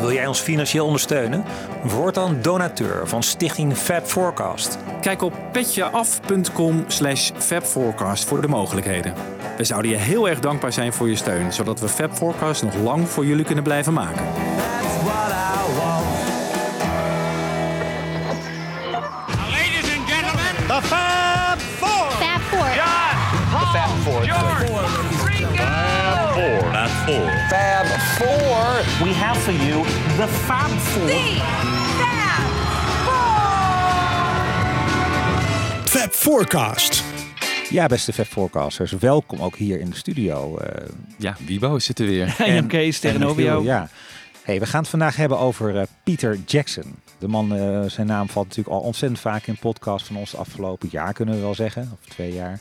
Wil jij ons financieel ondersteunen? Word dan donateur van Stichting Fab Forecast. Kijk op petjeaf.com slash fabforecast voor de mogelijkheden. We zouden je heel erg dankbaar zijn voor je steun, zodat we Fab Forecast nog lang voor jullie kunnen blijven maken. Four. Fab Four. We have for you the Fab Four. Fab Forecast. Ja, beste Fab Forecasters, welkom ook hier in de studio. eh, Ja, Wiebo zit er weer. En Jan Kees tegenover en jou. Ja. Hey, we gaan het vandaag hebben over eh, Peter Jackson. De man, eh, zijn naam valt natuurlijk al ontzettend vaak in podcasts van ons de afgelopen jaar, kunnen we wel zeggen, of twee jaar.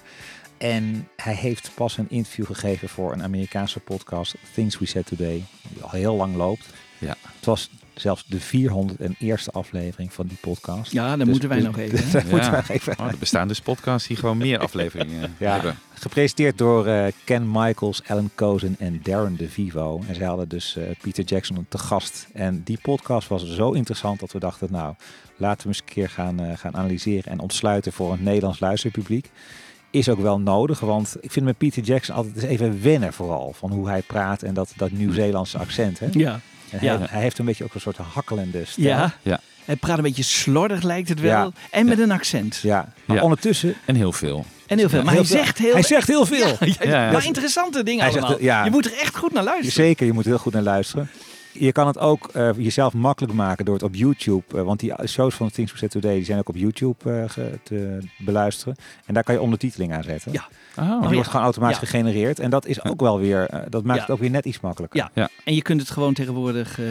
En hij heeft pas een interview gegeven voor een Amerikaanse podcast, Things We Said Today, die al heel lang loopt. Ja. Het was zelfs de 401ste aflevering van die podcast. Ja, dan Dus- moeten wij dus- nog even. Daar moeten Ja. we nog even Oh, er bestaan dus podcasts die gewoon meer afleveringen Ja. hebben. Gepresenteerd door eh, Ken Michaels, Alan Cozen en Darren DeVivo. En zij hadden dus eh, Peter Jackson te gast. En die podcast was zo interessant dat we dachten, nou, laten we eens een keer gaan, eh, gaan analyseren en ontsluiten voor een Nederlands luisterpubliek. Is ook wel nodig, want ik vind met Peter Jackson altijd eens even wennen vooral. Van hoe hij praat en dat, dat Nieuw-Zeelandse accent. Hè? Ja. En Ja. hij, hij heeft een beetje ook een soort hakkelende stem. ja. Ja. Hij praat een beetje slordig lijkt het wel. Ja. En met een accent. Ja, maar Ja. ondertussen... En heel veel. En heel veel. Maar heel hij veel- zegt heel... Hij zegt heel veel. Ja, ja, Ja, ja. Maar interessante dingen Hij zegt, allemaal. ja. Je moet er echt goed naar luisteren. Zeker, je moet er heel goed naar luisteren. Je kan het ook eh, jezelf makkelijk maken door het op YouTube, eh, want die shows van Things We Said Today die zijn ook op YouTube eh, te beluisteren. En daar kan je ondertiteling aan zetten. Ja. Oh, die ja. wordt gewoon automatisch Ja. gegenereerd. En dat is ook wel weer, eh, dat maakt Ja. het ook weer net iets makkelijker. Ja. Ja. En je kunt het gewoon tegenwoordig eh,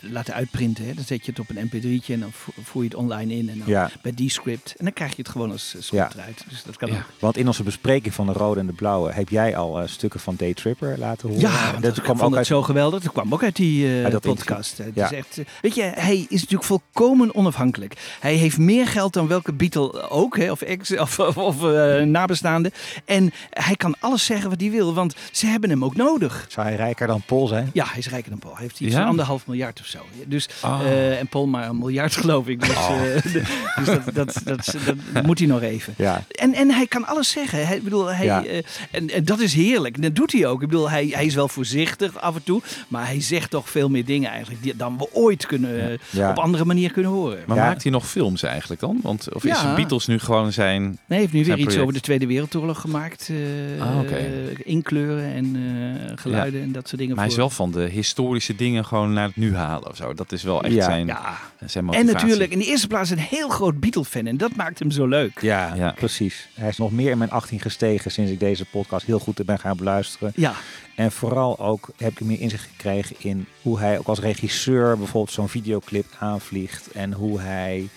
laten uitprinten. Hè. Dan zet je het op een mp3'tje en dan vo- voer je het online in. En dan Ja. bij Descript. En dan krijg je het gewoon als eh, Ja. script eruit. Dus dat kan Ja. ook. Want in onze bespreking van de rode en de blauwe heb jij al stukken van Day Tripper laten horen. Ja, dat ik kwam vond ook het uit. zo geweldig. Dat kwam ook uit die Uit podcast. Het Ja. is echt, weet je, hij is natuurlijk volkomen onafhankelijk. Hij heeft meer geld dan welke Beatle ook, hè, of ex of, of, of, nabestaande. En hij kan alles zeggen wat hij wil, want ze hebben hem ook nodig. Zou hij rijker dan Paul zijn? Ja, hij is rijker dan Paul. Hij heeft iets Ja? van anderhalf miljard of zo. Dus, Ah. eh, en Paul maar een miljard geloof ik. Dus, eh, dus dat, dat, dat, dat moet hij nog even. Ja. En, en hij kan alles zeggen. Hij, bedoel, hij, Ja. eh, en, en dat is heerlijk. En dat doet hij ook. Ik bedoel, hij, hij is wel voorzichtig af en toe. Maar hij zegt toch veel meer dingen eigenlijk die, dan we ooit kunnen, Ja. op andere manier kunnen horen. Maar Ja. maakt hij nog films eigenlijk dan? Want, of is Ja. Beatles nu gewoon zijn... Nee, hij heeft nu weer iets project. over de Tweede Wereldoorlog gemaakt. Eh, Ah, oké. inkleuren en eh, geluiden en dat soort dingen. Maar hij is wel van de historische dingen gewoon naar het nu halen of zo. Dat is wel echt Ja. zijn, Ja, zijn en natuurlijk in de eerste plaats een heel groot Beatle-fan. En dat maakt hem zo leuk. Ja, Ja. precies. Hij is nog meer in mijn 18 gestegen sinds ik deze podcast heel goed ben gaan beluisteren. Ja, En vooral ook heb ik meer inzicht gekregen in hoe hij ook als regisseur bijvoorbeeld zo'n videoclip aanvliegt. En hoe hij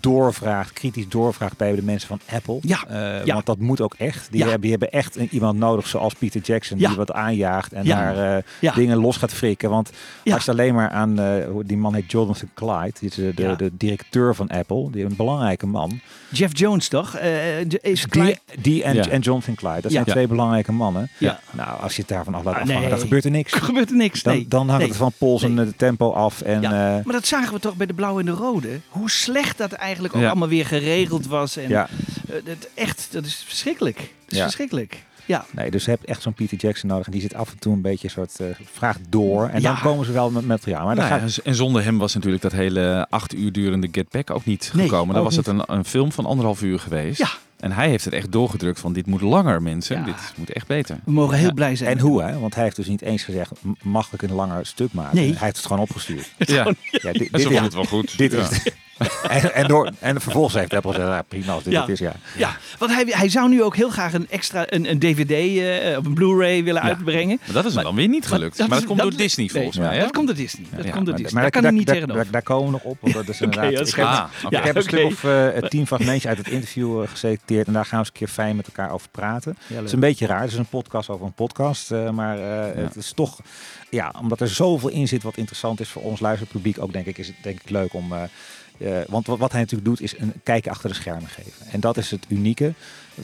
doorvraagt, kritisch doorvraagt bij de mensen van Apple. Ja, Eh, ja. Want dat moet ook echt. Die, Ja. hebben, die hebben echt een- iemand nodig zoals Peter Jackson Ja. die wat aanjaagt en Ja. daar eh, Ja. dingen los gaat frikken. Want Ja. als je alleen maar aan, eh, die man heet Jonathan Clyde, die is de, de, Ja. de directeur van Apple, die een belangrijke man. Jeff Jones toch? Eh, is Die, en, Jonathan Clyde, dat Ja. zijn twee belangrijke mannen. Ja. Nou, als je het daarvan af laat Ah, afhangen, nee. dan gebeurt er niks. Gebeurt er niks. Dan, nee. dan hangt Nee. het van Pols en tempo af. En, Ja, maar dat zagen we toch bij de blauwe en de rode. Hoe slecht dat eigenlijk ook allemaal weer geregeld was. En ja, eh, dat, echt, dat is verschrikkelijk. Dat is verschrikkelijk. Ja. nee, dus je hebt echt zo'n Peter Jackson nodig. En die zit af en toe een beetje een soort uh, vraag door. En Ja. dan komen ze wel met materiaal. Maar Nou ja, gaat, en zonder hem was natuurlijk dat hele acht uur durende Get Back ook niet Nee, gekomen. Dan was het een, een film van anderhalf uur geweest. Ja. En hij heeft het echt doorgedrukt van dit moet langer mensen. Ja. Dit moet echt beter. We mogen heel blij zijn. en hoe, hè? Want hij heeft dus niet eens gezegd, mag ik een langer stuk maken? Nee. Hij heeft het gewoon opgestuurd. Ja, Ja, dit, dit is, het wel goed. dit is en, en, door, en vervolgens heeft Apple gezegd, ja, prima als dit Ja. het is. Ja. Ja, want hij, hij zou nu ook heel graag een extra een, een DVD eh, of een Blu-ray willen Ja. uitbrengen. Maar dat is hem dan weer niet gelukt. Maar dat, is- komt door Disney nee, volgens mij. Hè? Dat komt door Disney. Dat Ja, komt door Maar, Disney. maar Daar kan hij niet tegenover. daar, daar komen we nog op. Want dat is inderdaad, dat is ik heb, Ah, oké. ik heb een stuk of eh, tien fragmentjes uit het interview eh, geselecteerd. En daar gaan we eens een keer fijn met elkaar over praten. Ja, Het is een beetje raar. Het is een podcast over een podcast. eh, maar eh, het is toch, ja, omdat er zoveel in zit wat interessant is voor ons luisterpubliek. Ook denk ik, is het denk ik leuk om. eh, eh, want wat, wat hij natuurlijk doet, is een kijkje achter de schermen geven. En dat is het unieke.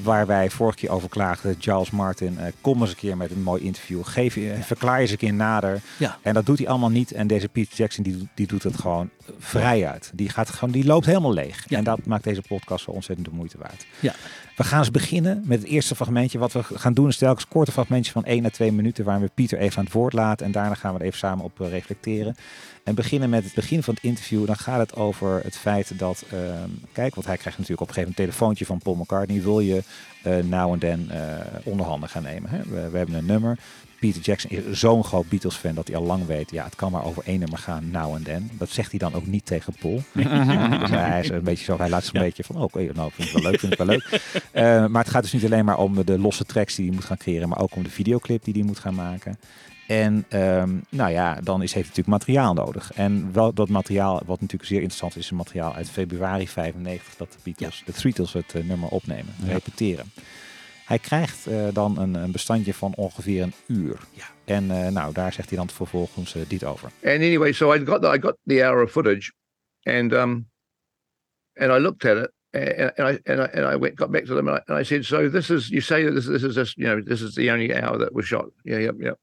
Waar wij vorige keer over klaagden, Charles Martin, eh, kom eens een keer met een mooi interview. Geef je, verklaar eens een keer nader. Ja. En dat doet hij allemaal niet. En deze Peter Jackson, die, die doet het gewoon vrij uit. Die, gaat gewoon, die loopt helemaal leeg. Ja. En dat maakt deze podcast zo ontzettend de moeite waard. Ja. We gaan eens beginnen met het eerste fragmentje. Wat we gaan doen is telkens korte fragmentjes van 1 à 2 minuten... waar we Pieter even aan het woord laten. En daarna gaan we er even samen op reflecteren. En beginnen met het begin van het interview. Dan gaat het over het feit dat... ehm, kijk, want hij krijgt natuurlijk op een gegeven moment een telefoontje van Paul McCartney. Wil je eh nou en dan eh onderhanden gaan nemen? Hè? We, we hebben een nummer. Peter Jackson is zo'n groot Beatles-fan dat hij al lang weet... ja, het kan maar over één nummer gaan, now en then. Dat zegt hij dan ook niet tegen Paul. dus hij is een beetje zo, hij laat zich een beetje van... oh, oké, nou, vind ik wel leuk, vind ik wel leuk. Eh, maar het gaat dus niet alleen maar om de losse tracks die hij moet gaan creëren... maar ook om de videoclip die hij moet gaan maken. En ehm, nou ja, dan is, heeft hij natuurlijk materiaal nodig. En wel dat materiaal, wat natuurlijk zeer interessant is, is een materiaal uit februari 95 dat de Beatles, de Beatles het eh, nummer opnemen, repeteren. Hij krijgt eh, dan een, een bestandje van ongeveer een uur. Ja. En eh, nou, daar zegt hij dan vervolgens dit over. And anyway, so I got the, I got the hour of footage, and um, and I looked at it, and, and I and I and I went got back to them, and I, and I said, so this is you say that this this is just you know this is the only hour that was shot. Yeah, yep, yep.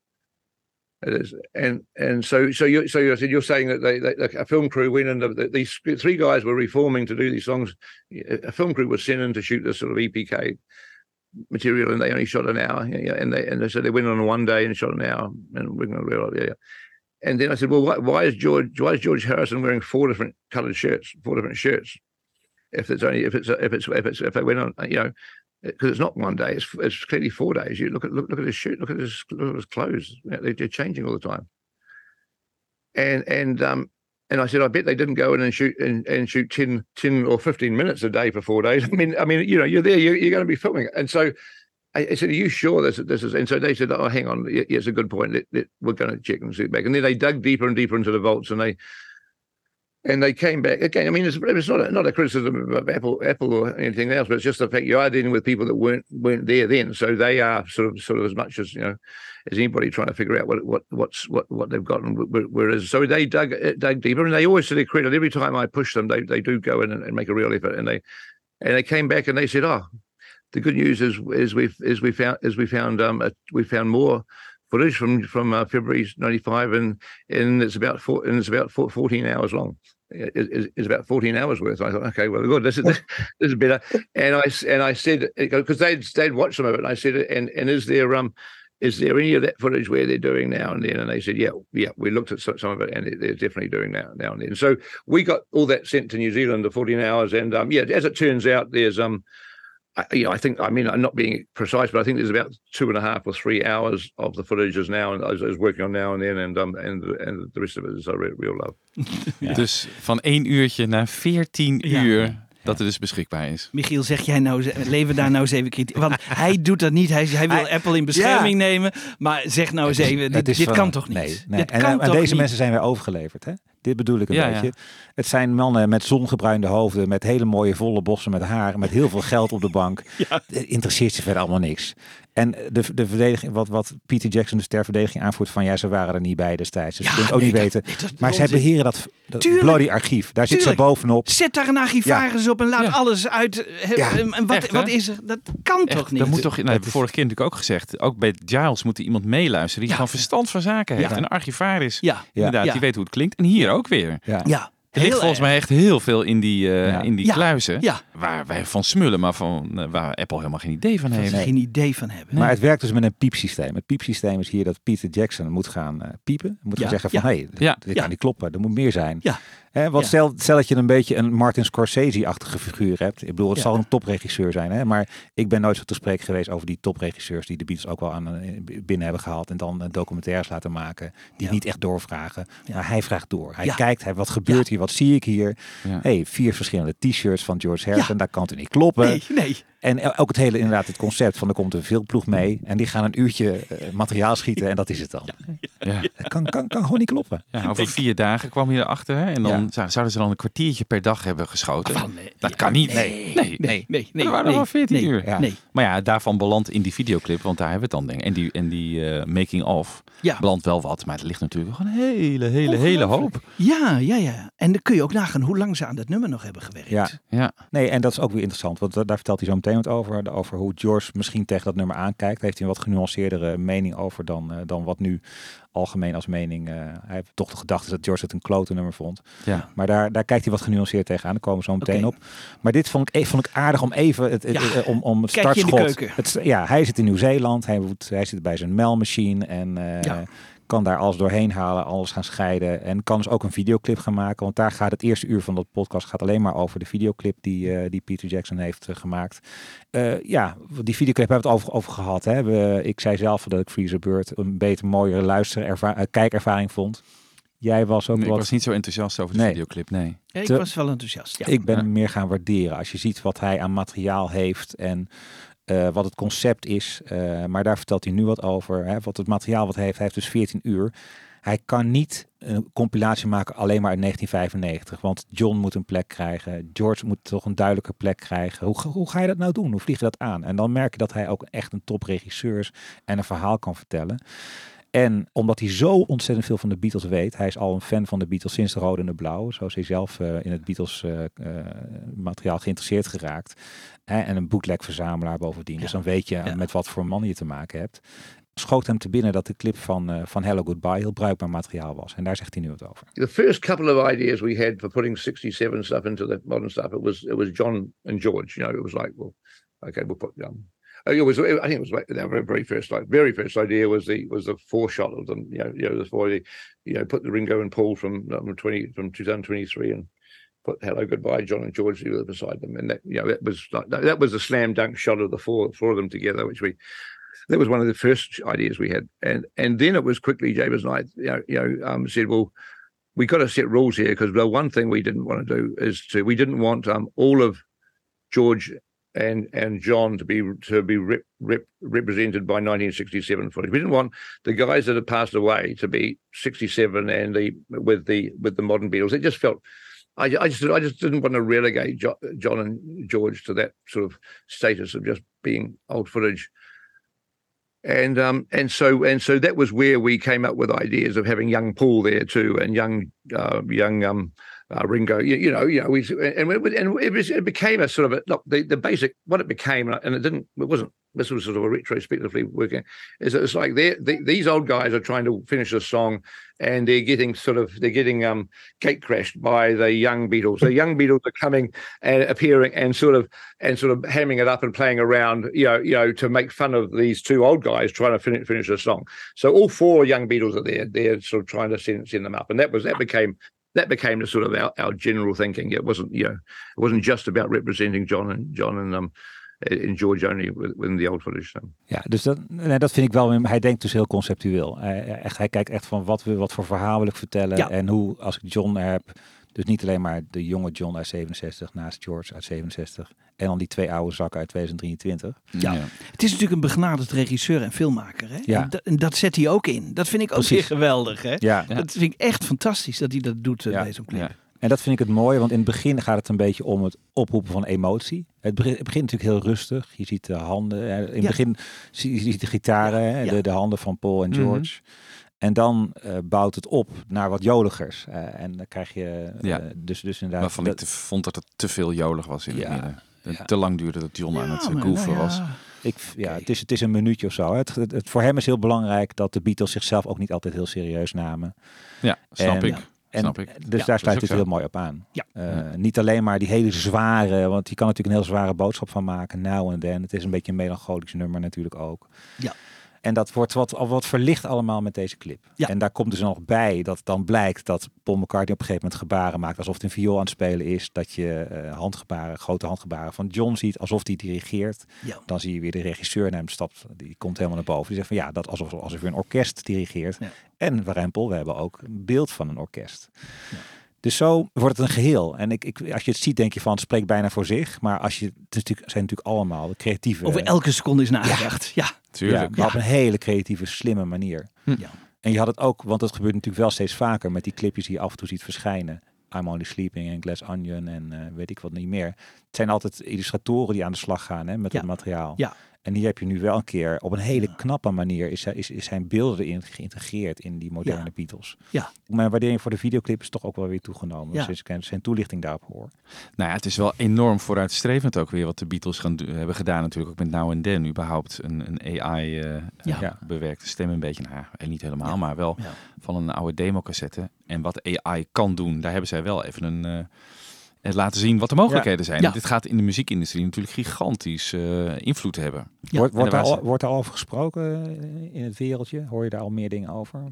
And and so so you so you said you're saying that they, they a film crew went in. The, these three guys were reforming to do these songs. A film crew was sent in to shoot this sort of EPK material, and they only shot an hour. And they and they said they went on one day and shot an hour, and we're going to realize, yeah. And then I said, well, why, why is George why is George Harrison wearing four different coloured shirts, four different shirts? If it's only if it's if it's if it's if they went on, you know, because it's not one day, it's it's clearly four days. You look at look, look at his shirt, look at his look at his clothes. They're changing all the time. And and um and I said, I bet they didn't go in and shoot and, and shoot 10, 10 or fifteen minutes a day for four days. I mean, I mean, you know, you're there, you're, you're going to be filming and so. I I said, "Are you sure this this is?" And so they said, "Oh, hang on, yeah, it's a good point. Let- let- we're going to check and see it back." And then they dug deeper and deeper into the vaults, and they and they came back again. I mean, it's, it's not a, not a criticism of Apple, Apple or anything else, but it's just the fact you are dealing with people that weren't weren't there then, so they are sort of sort of as much as you know as anybody trying to figure out what what what's what what they've got and wh- whereas so they dug dug deeper, and they always to their credit, every time I push them, they they do go in and, and make a real effort, and they and they came back and they said, "Oh, the good news is is we've is we found is we found um a, we found more." Footage from from uh, February '95, and and it's about four, and it's about four, 14 hours long is, is about 14 hours worth. I thought, okay, well, good, this is this, is better. And I and I said because they'd they'd watched some of it, and I said, and and is there um is there any of that footage where they're doing now and then? And they said, yeah, yeah, we looked at some of it, and they're- they're definitely doing now now and then. So we got all that sent to New Zealand, the 14 hours, and um yeah, as it turns out, there's um. You know, I think I mean I'm not being precise, but I think there's about two and a half or three hours of the footage is now, and I was, I was working on now and then, and um and and the rest of it is a real, real love. Dus van één uurtje naar 14 Ja. uur dat het dus beschikbaar is. Michiel, zeg jij nou, ze- leven daar nou eens even kritiek. Want hij doet dat niet. Hij, hij wil Hij- Apple in bescherming nemen. Maar zeg nou eens even, dit, is dit van- kan toch niet? Nee, nee. Dit En, kan en toch deze niet? mensen zijn weer overgeleverd. Hè? Dit bedoel ik een Ja, ja. beetje. Het zijn mannen met zongebruinde hoofden, met hele mooie volle bossen met haar, met heel veel geld op de bank. Het interesseert ze verder allemaal niks. En de, de verdediging, wat, wat Peter Jackson dus ter verdediging aanvoert van ja, ze waren er niet bij destijds. Dus Ja, ze kunnen het ook nee, niet dat- weten. dat- maar zij onzin. beheren dat, dat Tuurlijk. bloody archief. Daar zit ze bovenop. Zet daar een archivaris op en laat Ja. alles uit. Ja. En wat, Echt, wat is er? Dat kan Echt, toch niet? Dat moet toch, nou, is- vorige keer natuurlijk ook gezegd. Ook bij Giles moet er iemand meeluisteren die Ja. gewoon verstand van zaken heeft. Ja. Een archivaris. Ja, Inderdaad, Ja. die weet hoe het klinkt. En hier ook weer. Ja. Er ligt volgens erg. mij echt heel veel in die, eh, Ja. in die Ja. kluizen. Ja. Waar wij van smullen, maar van, eh, waar Apple helemaal geen idee van heeft. geen idee van hebben. Maar het werkt dus met een piepsysteem. Het piepsysteem is hier dat Peter Jackson moet gaan eh, piepen. Moet Ja, gaan zeggen ja. van, hé, hey, Ja. dit Ja. kan niet kloppen. Er moet meer zijn. Hè, want Ja. stel, stel dat je een beetje een Martin Scorsese-achtige figuur hebt. Ik bedoel, het Ja. zal een topregisseur zijn. Hè? Maar ik ben nooit zo te spreken geweest over die topregisseurs die de Beatles ook wel aan eh, binnen hebben gehaald. En dan eh, documentaires laten maken. Die Ja. niet echt doorvragen. Ja. Maar hij vraagt door. Hij kijkt, hij, wat gebeurt hier? Wat zie ik hier? Hey, vier verschillende t-shirts van George Harrison. Daar kan het niet kloppen. Nee, nee. En ook het hele inderdaad het concept van er komt een filmploeg mee en die gaan een uurtje eh, materiaal schieten en dat is het dan. Ja. Het kan, kan, kan gewoon niet kloppen. Ja, over vier dagen kwam je erachter. Hè? En dan Ja. zouden ze dan een kwartiertje per dag hebben geschoten. Nee. dat kan niet. Nee. Nee, Nee, nee, nee. Er waren nee, wel 14 nee, uur. Ja. Nee. Maar ja, daarvan belandt in die videoclip, want daar hebben we het dan denk ik. En die, en die eh, making of Ja. belandt wel wat, maar het ligt natuurlijk gewoon een hele, hele, hele hoop. Ja, ja, ja. En dan kun je ook nagaan hoe lang ze aan dat nummer nog hebben gewerkt. Ja. Ja, Nee, en dat is ook weer interessant, want da- daar vertelt hij zo meteen Entertainment over. Over hoe George misschien tegen dat nummer aankijkt. Heeft hij een wat genuanceerdere mening over dan, eh, dan wat nu algemeen als mening. eh, hij heeft toch de gedachte dat George het een klote nummer vond. Ja. Maar daar, daar kijkt hij wat genuanceerd tegenaan. Daar komen we zo meteen op. Maar dit vond ik, eh, vond ik aardig om even het, Ja. om, om het Kijkje in de startschot. keuken. Het, ja, hij zit in Nieuw-Zeeland. Hij, moet- hij zit bij zijn mailmachine en eh, Ja. Kan daar alles doorheen halen, alles gaan scheiden. En kan dus ook een videoclip gaan maken. Want daar gaat het eerste uur van dat podcast gaat alleen maar over de videoclip die, eh, die Peter Jackson heeft eh, gemaakt. Eh, ja, die videoclip hebben we het over, over gehad. Hè. We, ik zei zelf dat ik Freezer Bird een beter, mooiere luister, kijkervaring vond. Jij was ook Nee, ik wat... was niet zo enthousiast over de Nee. videoclip, nee. Ja, ik Te- was wel enthousiast. Ja. Ik ben Ja. hem meer gaan waarderen. Als je ziet wat hij aan materiaal heeft en eh, wat het concept is. eh, maar daar vertelt hij nu wat over. Hè, wat het materiaal wat hij heeft. Hij heeft dus 14 uur. Hij kan niet een compilatie maken alleen maar in 1995. Want John moet een plek krijgen. George moet toch een duidelijke plek krijgen. Hoe, hoe ga je dat nou doen? Hoe vlieg je dat aan? En dan merk je dat hij ook echt een topregisseur is en een verhaal kan vertellen. En omdat hij zo ontzettend veel van de Beatles weet, hij is al een fan van de Beatles sinds de Rode en de Blauwe, zoals hij zelf eh, in het Beatles eh, eh, materiaal geïnteresseerd geraakt. Hè, en een bootleg-verzamelaar bovendien. Dus dan weet je Ja. met wat voor man je te maken hebt. Schoot hem te binnen dat de clip van, van Hello Goodbye heel bruikbaar materiaal was. En daar zegt hij nu wat over. the first couple of ideas we had for putting 67 stuff into the modern stuff, it was it was John and George. You know, it was like, well, okay, we'll put um it was I think it was like the very, first like very first idea was the was the four shot of them, you know, you know, the four you know, put the Ringo and Paul from um, twenty from 2023 and put hello goodbye John and George together beside them. And that you know, that was like that, was a slam dunk shot of the four four of them together, which we that was one of the first ideas we had. And and then it was quickly James and I, you know, you know, um, said, well, we got to set rules here because the one thing we didn't want to do is to we didn't want um, all of George and and John to be to be rep, rep, represented by 1967 footage. We didn't want the guys that had passed away to be 67 and the with the with the modern Beatles. It just felt. I, I just I just didn't want to relegate jo, John and George to that sort of status of just being old footage and um and so and so that was where we came up with ideas of having young Paul there too and young uh, young um uh, Ringo you, you know you know we and it, and it, was, it became a sort of a look the, the basic what it became and it didn't it wasn't this was sort of a retrospectively working is it's like they these old guys are trying to finish a song and they're getting sort of they're getting um gate crashed by the young Beatles the young Beatles are coming and appearing and sort of and sort of hamming it up and playing around, you know, you know, to make fun of these two old guys trying to finish finish a song. So all four young Beatles are there. They're sort of trying to send send them up, and that was that became that became the sort of our, our general thinking. It wasn't, you know, it wasn't just about representing John and John and um and George only within the old footage. So. Ja, dus dat, nee, dat vind ik wel. Hij denkt dus heel conceptueel. Hij, echt, hij kijkt echt van wat we wat voor verhaal wil ik vertellen. Ja. En hoe, als ik John heb. Dus niet alleen maar de jonge John uit 67 naast George uit 67. En dan die twee oude zakken uit 2023. Ja. Het is natuurlijk een begnaderd regisseur en filmmaker. Hè? Ja. En, dat, en dat zet hij ook in. Dat vind ik ook weer geweldig. Hè? Ja. Dat vind ik echt fantastisch dat hij dat doet Ja. bij zo'n clip. Ja. En dat vind ik het mooie, want in het begin gaat het een beetje om het oproepen van emotie. Het begint, het begint natuurlijk heel rustig. Je ziet de handen. In het Ja. begin zie je ziet de gitaren, hè, Ja. De, de handen van Paul en Mhm. George. En dan eh, bouwt het op naar wat joligers. Eh, en dan krijg je eh, Ja. dus, dus inderdaad... Waarvan dat- ik te- vond dat het te veel jolig was in Ja. het midden. En Ja. Te lang duurde dat John aan het goefen nou ja. was. Ik, ja, het, is, het is een minuutje of zo. hè. Het, het, het- voor hem is heel belangrijk dat de Beatles zichzelf ook niet altijd heel serieus namen. Ja, snap En- ik. En, Snap ik. Dus Ja, daar sluit zo. heel mooi op aan. Ja. Eh, Niet alleen maar die hele zware, want je kan natuurlijk een heel zware boodschap van maken. Now and then. Het is een beetje een melancholisch nummer natuurlijk ook. Ja. En dat wordt wat, wat verlicht allemaal met deze clip. Ja. En daar komt dus nog bij dat dan blijkt dat Paul McCartney op een gegeven moment gebaren maakt alsof het een viool aan het spelen is. Dat je eh, handgebaren, grote handgebaren van John ziet alsof hij dirigeert. Ja. Dan zie je weer de regisseur naar hem stapt. Die komt helemaal naar boven. Die zegt van ja, dat alsof, alsof je een orkest dirigeert. Ja. En Warempel, we hebben ook een beeld van een orkest. Dus zo wordt het een geheel. En ik, ik, als je het ziet, denk je van het spreekt bijna voor zich. Maar als je, het is natuurlijk, zijn natuurlijk allemaal de creatieve. Over elke seconde is nagedacht. Ja. ja, Tuurlijk. maar op een hele creatieve, slimme manier. Hm. Ja. En je had het ook, want dat gebeurt natuurlijk wel steeds vaker met die clipjes die je af en toe ziet verschijnen. I'm Only Sleeping en Glass Onion en eh, weet ik wat niet meer. Het zijn altijd illustratoren die aan de slag gaan hè, met Ja. het materiaal. Ja. En hier heb je nu wel een keer op een hele knappe manier is, is, is zijn beelden erin geïntegreerd in die moderne Ja. Beatles. Ja. Mijn waardering voor de videoclip is toch ook wel weer toegenomen. Ja. Sinds ik zijn toelichting daarop hoor. Nou ja, het is wel enorm vooruitstrevend ook weer wat de Beatles gaan, hebben gedaan natuurlijk. Ook met Now and Then überhaupt een, een AI eh, Ja. eh, bewerkte stem een beetje. Nou, ja, eh, niet helemaal, Ja. maar wel Ja. van een oude democassette. En wat AI kan doen, daar hebben zij wel even een... eh, het laten zien wat de mogelijkheden zijn. Ja. Dit gaat in de muziekindustrie natuurlijk gigantisch eh, invloed hebben. Wordt, daar waren al, wordt daar al over gesproken eh, in het wereldje? Hoor je daar al meer dingen over?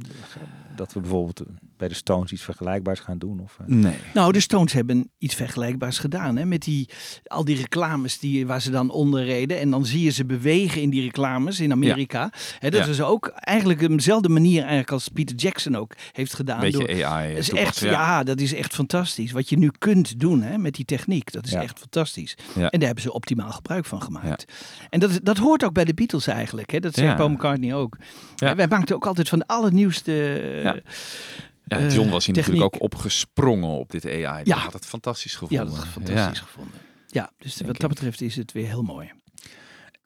Dat we bijvoorbeeld bij de Stones iets vergelijkbaars gaan doen? Of, eh? Nee. Nou, de Stones hebben iets vergelijkbaars gedaan. Hè? Met die, al die reclames die, waar ze dan onder reden. En dan zie je ze bewegen in die reclames in Amerika. Hè, dat Ja. is ook eigenlijk op dezelfde manier eigenlijk als Peter Jackson ook heeft gedaan. Beetje door, AI. dat is echt, ja. dat is echt fantastisch. Wat je nu kunt doen hè, met die techniek, dat is Ja. echt fantastisch. Ja. En daar hebben ze optimaal gebruik van gemaakt. En dat, is- dat hoort ook bij de Beatles eigenlijk. Hè? Dat zegt Ja. Paul McCartney ook. Ja. Wij maakten ook altijd van de allernieuwste... Ja. Ja, eh, John was hier natuurlijk ook opgesprongen op dit AI. Ja. had het fantastisch Ja, gevonden. dat is fantastisch Ja. gevonden. Ja, dus Denk wat dat betreft is het weer heel mooi.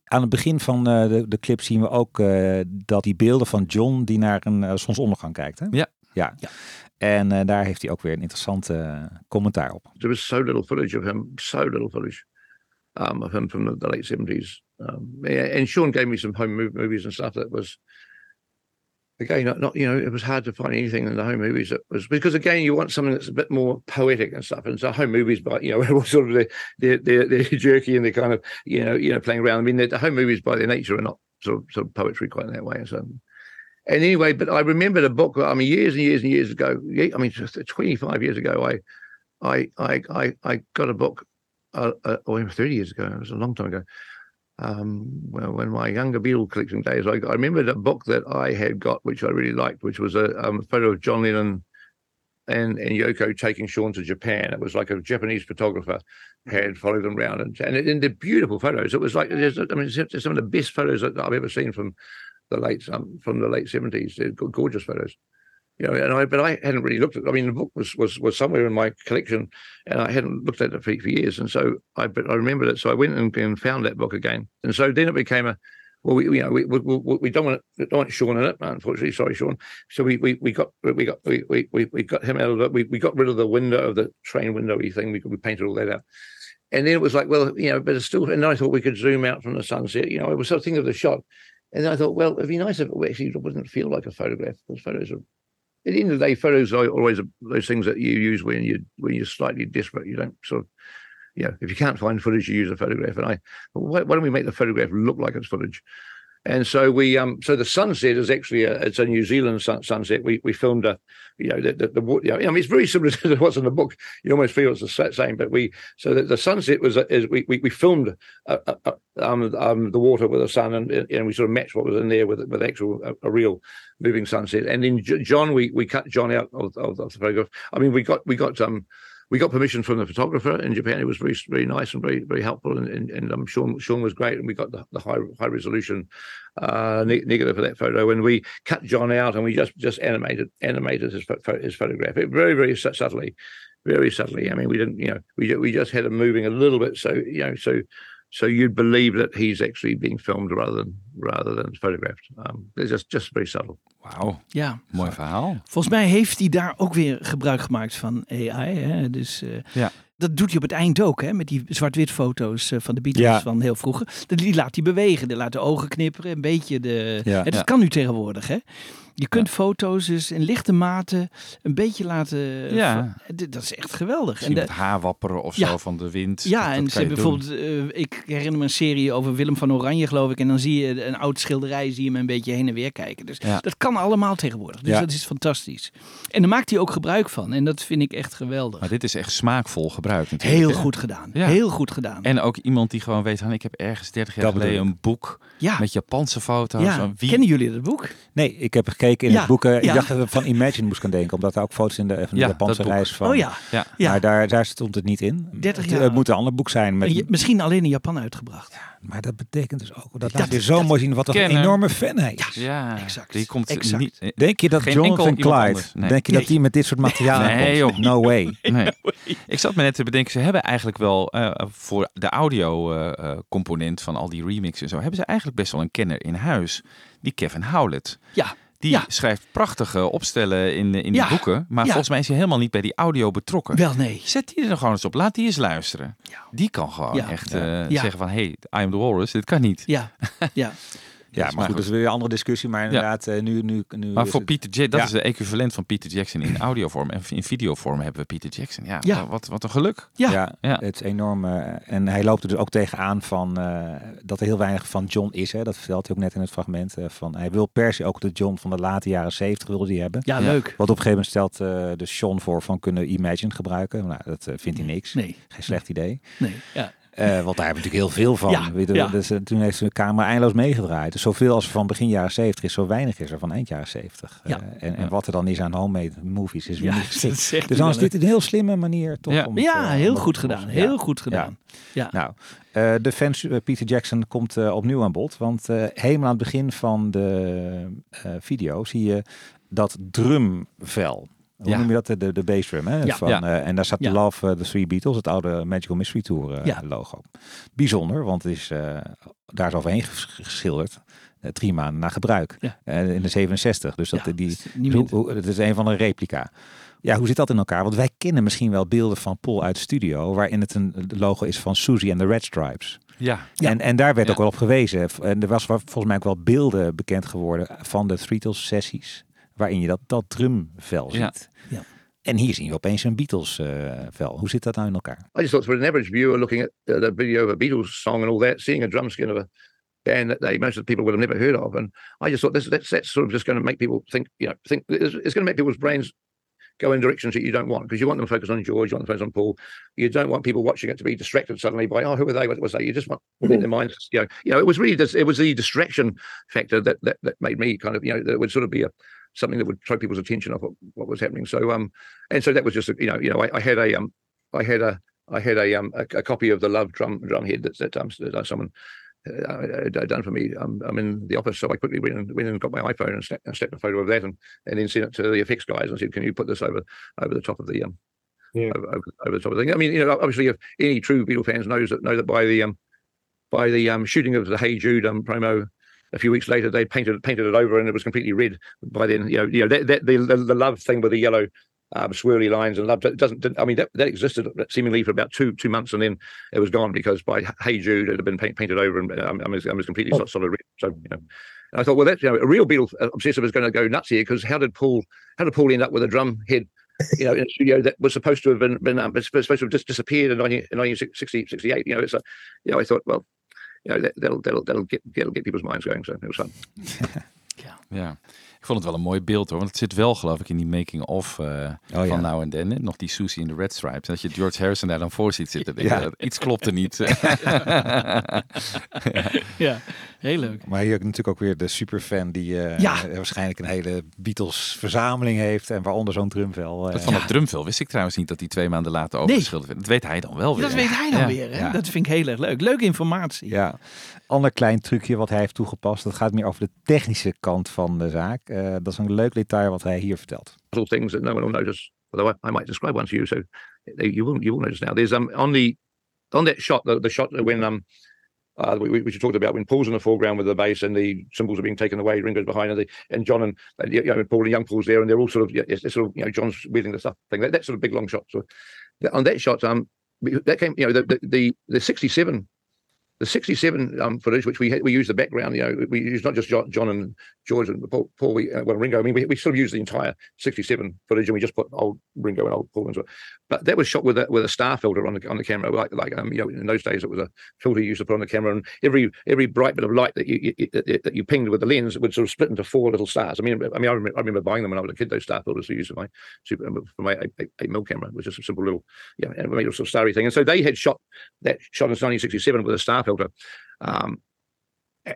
Aan het begin van eh, de, de clip zien we ook eh, dat die beelden van John die naar een eh, zonsondergang kijkt. Hè? Ja. ja. Ja. En eh, daar heeft hij ook weer een interessante commentaar op. There was so little footage of him, so little footage um, of him from the, the late seventies. Um, and Sean gave me some home movies and stuff that was, again, not, not you know, it was hard to find anything in the home movies that was because again, you want something that's a bit more poetic and stuff. And so home movies, but you know, sort of the the the, the jerky and the kind of you know you know playing around. I mean, the, home movies by their nature are not sort of sort of poetry quite in that way. and So. And anyway, but I remember the book. I mean, years and years and years ago. I mean, just 25 years ago, I, I, I, I, I got a book. Uh, uh, or 30 years ago. It was a long time ago. Um, well, when my younger Beatle collecting days, I, I remembered a book that I had got, which I really liked, which was a um, photo of John Lennon and and Yoko taking Sean to Japan. It was like a Japanese photographer had followed them around, and and, and they're beautiful photos. It was like there's, I mean, some of the best photos that I've ever seen from the late um, from the late seventies. They're gorgeous photos. You know, and I but I hadn't really looked at. I mean, the book was was was somewhere in my collection, and I hadn't looked at it for, for years. And so I but I remembered it, so I went and, and found that book again. And so then it became a well, we you know we we, we, don't want it, don't want Sean in it, unfortunately. Sorry, Sean. So we we, we got we got we, we we got him out of the we, we got rid of the window of the train windowy thing. We we painted all that out. And then it was like, well, you know, but it's still. And I thought we could zoom out from the sunset. You know, it was something of the shot. And I thought, well, it'd be nice if it actually wouldn't feel like a photograph. Because photos are, at the end of the day, photos are always those things that you use when you when you're slightly desperate. You don't sort of, you know, if you can't find footage, you use a photograph. And I, why, why don't we make the photograph look like it's footage? And so we, um, so the sunset is actually a, it's a New Zealand sun, sunset. We we filmed a, you know, the the, the you know, I mean, it's very similar to what's in the book. You almost feel it's the same, but we so that the sunset was is we we, we filmed uh, uh, um, um, the water with the sun, and and we sort of matched what was in there with with actual a, a real moving sunset. And then John, we we cut John out of, of, of the photograph. I mean, we got we got um we got permission from the photographer in Japan. It was very very nice and very very helpful, and and, and um, Sean Sean was great, and we got the, the high high resolution uh, negative for that photo. And we cut John out, and we just just animated animated his his photograph it very very subtly, very subtly. I mean, we didn't you know we we just had him moving a little bit, so you know so. So you'd believe that he's actually being filmed rather than rather than photographed. Um, it's just just very subtle. Wauw, Ja, mooi verhaal. volgens mij heeft hij daar ook weer gebruik gemaakt van AI. Hè? Dus, eh, Ja. Dat doet hij op het eind ook, hè? met die zwart-wit foto's eh, van de Beatles Ja. van heel vroeger. Die- Die laat hij bewegen, die laat de ogen knipperen, een beetje de... Ja. En dat Ja. kan nu tegenwoordig, hè? Je kunt foto's dus in lichte mate een beetje laten... Ja. Dat is echt geweldig. Misschien de- met haar wapperen of Ja. zo van de wind. Ja, Dat- en dat ze kan je hebben doen. bijvoorbeeld, eh, ik herinner me een serie over Willem van Oranje, geloof ik. En dan zie je een oud schilderij, zie je hem een beetje heen en weer kijken. Dus Ja. dat kan allemaal tegenwoordig. Dus Ja. dat is fantastisch. En daar maakt hij ook gebruik van. En dat vind ik echt geweldig. Maar dit is echt smaakvol gebruikt natuurlijk. Heel goed gedaan. Ja. Heel goed gedaan. En ook iemand die gewoon weet, van, ik heb ergens 30 jaar geleden een boek ja, met Japanse foto's. ja. van wie... kennen jullie dat boek? Nee, ik heb gekeken in Ja, het boek. eh, ja. Ik dacht dat ik van Imagine moest gaan denken. Omdat er ook foto's in de, van de Ja, Japanse reis van. Oh ja. Ja. Ja. Maar daar, daar stond het niet in. 30 Het, jaar. het moet een ander boek zijn. Met, Je- Misschien alleen in Japan uitgebracht. maar dat betekent dus ook dat, Dat- laat je zo dat- mooi zien wat toch een enorme fan hij is. Ja, exact, Die komt exact. niet... Denk je dat Jonathan Clyde. Nee. denk je dat die met dit soort materiaal Nee, komt? joh. No way. Nee. Ik zat me net te bedenken, ze hebben eigenlijk wel eh, voor de audio eh, eh, component van al die remixen en zo, hebben ze eigenlijk best wel een kenner in huis. Die Kevin Howlett. Ja. Die Ja. schrijft prachtige opstellen in, in Ja. die boeken. Maar Ja. volgens mij is hij helemaal niet bij die audio betrokken. Wel nee. Zet die er gewoon eens op. Laat die eens luisteren. Die kan gewoon echt eh, zeggen van... Hey, I am the walrus. Dit kan niet. Ja. Ja. Ja, maar goed, dat is weer een andere discussie. Maar inderdaad, eh, nu, nu, nu Maar voor het- Peter Jackson, dat Ja. is de equivalent van Peter Jackson in audiovorm. En in videovorm hebben we Peter Jackson. Ja, Ja. Wat, wat een geluk. Ja. Ja, Ja. het is enorm. eh, en hij loopt er dus ook tegenaan van eh, dat er heel weinig van John is. Hè. Dat vertelt hij ook net in het fragment. eh, van, hij wil per se ook de John van de late jaren zeventig wilde hij hebben. Ja, Ja. leuk. Wat op een gegeven moment stelt eh de Sean voor van kunnen Imagine gebruiken. Nou, dat vindt hij niks. Nee. Geen slecht idee. Nee. Ja. Eh, want daar hebben we natuurlijk heel veel van. Ja, Weet je, ja. dus, toen heeft de camera eindeloos meegedraaid. Dus zoveel als van begin jaren 70 is, zo weinig is er van eind jaren 70. Ja. Eh, en, wat er dan is aan homemade movies is weer Ja, Dus dan is dit een heel slimme manier toch Ja. om het, Ja, heel om goed gedaan. Heel Ja. goed gedaan. Ja. Nou, eh, de fans Peter Jackson komt eh, opnieuw aan bod. Want eh, helemaal aan het begin van de eh, video zie je dat drumvel. Hoe Ja. noem je dat? De, de, de bassdrum. Hè? Ja. Van, Ja. eh, en daar staat Ja. Love eh, the Three Beatles, het oude Magical Mystery Tour eh, Ja. logo. Bijzonder, want het is, eh, daar is overheen ges- geschilderd. eh, drie maanden na gebruik. Ja. In de 67. Dus dat, Ja, die, dat is niet hoe- het is een van de replica. Ja, hoe zit dat in elkaar? Want wij kennen misschien wel beelden van Paul uit de studio, waarin het een logo is van Susie en de Red Stripes. Ja. En, en daar werd Ja. ook wel op gewezen. En er was wa- volgens mij ook wel beelden bekend geworden van de Beatles sessies, waarin je dat, dat drumvel Ja. ziet. Ja. En hier zien we opeens een Beatles eh, vel. Hoe zit dat nou in elkaar? I just thought for an average viewer looking at uh, the video of a Beatles song and all that, seeing a drum skin of a band that they most of the people would have never heard of, and I just thought this that's, that's sort of just going to make people think, you know, think it's, it's going to make people's brains go in directions that you don't want because you want them to focus on George, you want them to focus on Paul. You don't want people watching it to be distracted suddenly by oh who are they? What was they? You just want to get their minds, you know, you know. It was really this, it was the distraction factor that that that made me kind of you know that would sort of be a something that would throw people's attention off what, what was happening. So um, and so that was just a, you know you know I, I had a um I had a I had a um a, a copy of the Love drum drum head that that um that someone uh, had done for me. Um, I'm in the office, so I quickly went and went and got my iPhone and snapped, and snapped a photo of that, and and then sent it to the effects guys and said, "Can you put this over over the top of the um Yeah. over, over, over the top of the thing?" I mean, you know, obviously, if any true Beatle fans knows that know that by the um by the um shooting of the Hey Jude um promo. A few weeks later, they painted painted it over, and it was completely red. By then, you know, you know that, that the, the the love thing with the yellow um, swirly lines and love it doesn't. I mean, that, that existed seemingly for about two two months, and then it was gone because by Hey Jude it had been paint, painted over, and um, I was I was completely solid, solid red. So you know, and I thought, well, that's you know, a real Beatle obsessive is going to go nuts here because how did Paul how did Paul end up with a drum head? You know, in a studio that was supposed to have been, been um, supposed to have just disappeared in 19, in 1960, 68. You know, it's a, you know, I thought, well, you know, that, that'll that'll that'll get that'll get people's minds going. So it was fun. Ja, ik vond het wel een mooi beeld hoor. Want het zit wel geloof ik in die making of eh, ja. van Now and Then. hè. Nog die Susie in de Red Stripes. En dat je George Harrison daar dan voor ziet zitten. denk Ja. dat Iets klopt er niet. Ja, heel leuk. Maar hier natuurlijk ook weer de superfan die eh, Ja. eh, waarschijnlijk een hele Beatles verzameling heeft en waaronder zo'n drumvel. eh, Dat van dat drumvel wist ik trouwens niet dat die twee maanden later overgeschilderd werd. Dat weet hij dan wel weer. Dat weet hij dan Ja. weer. Hè? Ja. Dat vind ik heel erg leuk. Leuke informatie. Ja, ander klein trucje wat hij heeft toegepast. Dat gaat meer over de technische kant van de zaak. Eh, dat is een leuk detail wat hij hier vertelt. little things that no one will notice. Although I, might describe one to you, so you will you will notice now. There's um on the on that shot, the, the shot when um uh we, we we talked about when Paul's in the foreground with the bass and the cymbals are being taken away, Ringo's behind, and, the, and John and uh, you know Paul and young Paul's there, and they're all sort of sort of you know John's wheeling the stuff thing. That, sort of big long shot. So on that shot, um, that came you know the the the, the 67 the 67 um, footage, which we had, we use the background, you know, we use not just John, and George and Paul, Paul we, uh, well, Ringo. I mean, we, we sort of use the entire 67 footage and we just put old Ringo and old Paul into it. But that was shot with a, with a star filter on the, on the camera. Like, like, um, you know, in those days it was a filter you used to put on the camera and every, every bright bit of light that you, you that you pinged with the lens would sort of split into four little stars. I mean, I mean, I remember, I remember buying them when I was a kid, those star filters to use for my super, for my eight, eight, eight mil camera, which is a simple little, yeah, made a sort of starry thing. And so they had shot that shot in 1967 with a star filter. Um,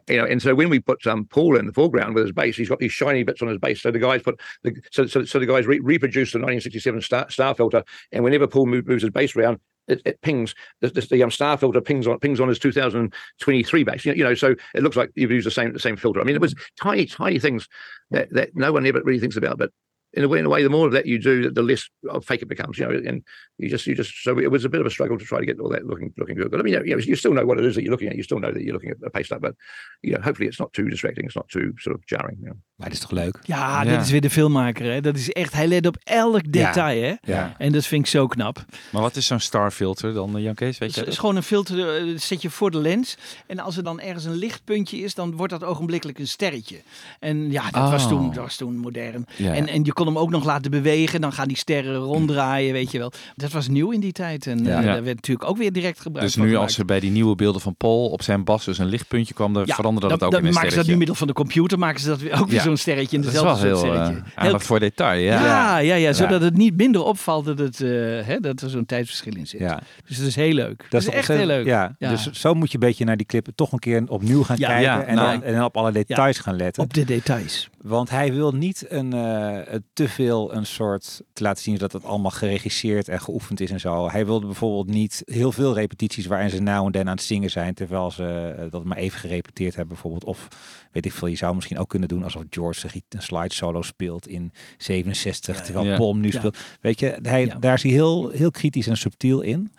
you know, and so when we put um, Paul in the foreground with his bass, he's got these shiny bits on his bass. So the guys put the so so, so the guys re- reproduced the 1967 star, star filter, and whenever Paul move, moves his bass around, it, it pings the, the, the um, star filter pings on pings on his 2023 bass. You know, you know, so it looks like you've used the same the same filter. I mean, it was tiny tiny things that that no one ever really thinks about, but in a way, in a way, the more of that you do, the less of fake it becomes. You know, and you just, you just. So it was a bit of a struggle to try to get all that looking, looking good. But I mean, you, know, you still know what it is that you're looking at. You still know that you're looking at a paste up, but you know, hopefully it's not too distracting. It's not too sort of jarring. You know. Maar dat is toch leuk? Ja, Ja. dit is weer de filmmaker. Hè? Dat is echt, hij let op elk detail. Hè? Ja. En dat vind ik zo knap. Maar wat is zo'n starfilter dan, eh, Jan Kees? Weet je Het is gewoon een filter, eh, dat zet je voor de lens. En als er dan ergens een lichtpuntje is, dan wordt dat ogenblikkelijk een sterretje. En ja, dat, was, Oh. toen, dat was toen modern. Ja. En, en je kon hem ook nog laten bewegen. Dan gaan die sterren ronddraaien, weet je wel. Dat was nieuw in die tijd. En eh, Ja. daar werd natuurlijk ook weer direct gebruikt Dus nu gemaakt. als er bij die nieuwe beelden van Paul op zijn bas dus een lichtpuntje kwam, dan Ja, veranderde dat ook dan in een maken ze dat nu middel van de computer, maken ze dat weer, ook weer Ja. zo'n sterretje in Dat is dezelfde wel heel eh, aandacht voor detail. Ja. Ja, ja, ja, zodat het niet minder opvalt dat, het, eh, hè, dat er zo'n tijdsverschil in zit. Ja. Dus dat is heel leuk. Dat, is echt heel leuk. Ja, Ja. dus zo moet je een beetje naar die clippen toch een keer opnieuw gaan Ja, kijken. ja, en, nou, dan, en dan op alle details gaan letten. Op de details. Want hij wil niet een, eh, te veel een soort te laten zien dat het allemaal geregisseerd en geoefend is en zo. Hij wilde bijvoorbeeld niet heel veel repetities waarin ze nou en dan aan het zingen zijn, terwijl ze eh, dat maar even gerepeteerd hebben bijvoorbeeld. Of weet ik veel, je zou misschien ook kunnen doen alsof George een slide solo speelt in 67, terwijl Ja. Paul hem nu Ja. speelt. Weet je, hij, Ja. daar is hij heel, heel kritisch en subtiel in.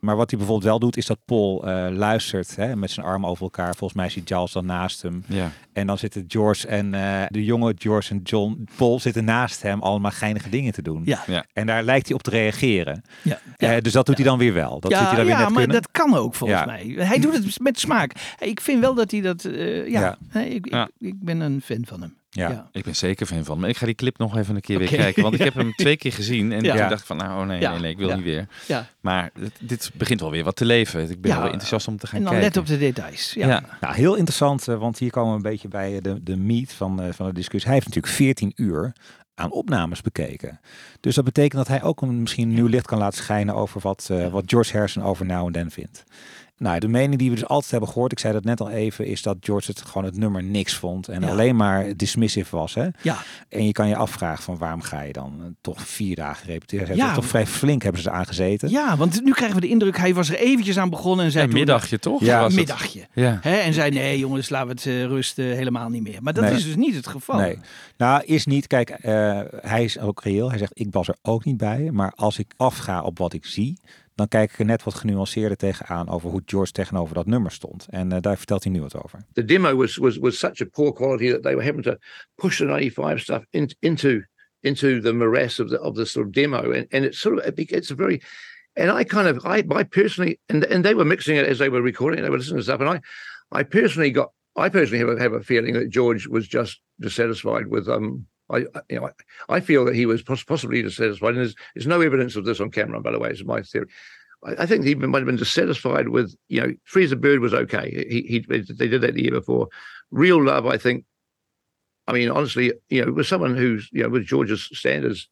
Maar wat hij bijvoorbeeld wel doet, is dat Paul eh, luistert hè, met zijn armen over elkaar. Volgens mij zit Giles dan naast hem. Ja. En dan zitten George en eh, de jonge George en John Paul zitten naast hem allemaal geinige dingen te doen. Ja. Ja. En daar lijkt hij op te reageren. Ja, Eh, dus dat doet hij dan weer wel. Dat ja, hij dan weer ja net maar kunnen. dat kan ook volgens Ja. mij. Hij doet het met smaak. Ik vind wel dat hij dat... eh, ja, Ja. Nee, ik, Ja. Ik, ik ben een fan van hem. Ja. Ja. Ik ben zeker fan van. Maar ik ga die clip nog even een keer weer kijken. Want ik heb hem twee keer gezien. En Ja. toen dacht ik van, nou oh nee, Ja. nee, nee, ik wil Ja. niet weer. Ja. Maar dit, dit begint wel weer wat te leven. Ik ben Ja. wel enthousiast om te gaan En dan kijken. let op de details. Ja. Ja. Nou, heel interessant, eh, want hier komen we een beetje bij de, de meat van, eh, van de discussie. Hij heeft natuurlijk 14 uur aan opnames bekeken. Dus dat betekent dat hij ook een, misschien een nieuw licht kan laten schijnen over wat, eh, wat George Harrison over Now and Then vindt. Nou, de mening die we dus altijd hebben gehoord, ik zei dat net al even, is dat George het gewoon het nummer niks vond en Ja. alleen maar dismissive was. Hè? Ja. En je kan je afvragen van waarom ga je dan eh, toch vier dagen repeteren? Ze Ja. hebben toch vrij flink hebben ze er aan gezeten. ja, want nu krijgen we de indruk, hij was er eventjes aan begonnen en zei Een middagje toch? Ja, het? middagje. Ja. Hè, en zei, nee jongens, laten we het eh, rusten, helemaal niet meer. Maar dat Nee. is dus niet het geval. Nee, nou is niet. Kijk, eh, hij is ook reëel. Hij zegt, ik was er ook niet bij. Maar als ik afga op wat ik zie, dan kijk ik er net wat genuanceerder tegenaan over hoe George tegenover dat nummer stond. En eh, daar vertelt hij nu wat over. the demo was was was such a poor quality that they were having to push the 95 stuff in, into into the morass of the of the sort of demo and and it's sort of it's a very and I kind of I I personally and and they were mixing it as they were recording they were listening to stuff and I I personally got I personally have a, have a feeling that George was just dissatisfied with um I you know I, I feel that he was possibly dissatisfied and there's there's no evidence of this on camera by the way it's my theory I I think he might have been dissatisfied with, you know, Free as a Bird was okay. He, he they did that the year before. Real Love, I think. I mean, honestly, you know, with someone who's, you know, with George's standards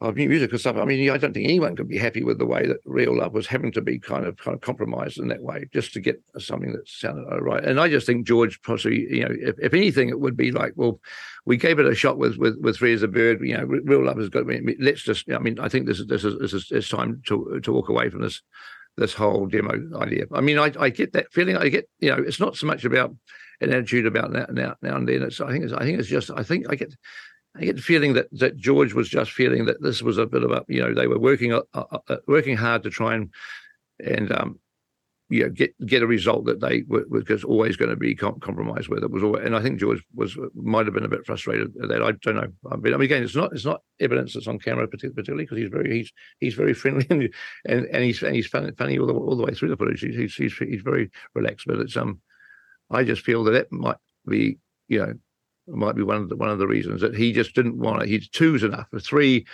of music and stuff, I mean, I don't think anyone could be happy with the way that Real Love was having to be kind of kind of compromised in that way just to get something that sounded right. And I just think George possibly, you know, if, if anything, it would be like, well, we gave it a shot with with with Free as a Bird. You know, Real Love has got. I mean, let's just. I mean, I think this is this is this is it's time to to walk away from this this whole demo idea. I mean, I, I get that feeling. I get you know, it's not so much about an attitude about that now, now and then. It's I think it's I think it's just I think I get. I get the feeling that, that George was just feeling that this was a bit of a you know they were working uh, uh, uh, working hard to try and and um you know get get a result that they were, was always going to be com- compromised with. It was always, and I think George was might have been a bit frustrated at that. I don't know. I mean, again, it's not it's not evidence that's on camera particularly because he's very he's he's very friendly and and, and he's and he's funny, funny all the all the way through the footage. He's, he's he's he's very relaxed, but it's um I just feel that that might be you know might be one of the one of the reasons that he just didn't want it. He's two's enough. For three,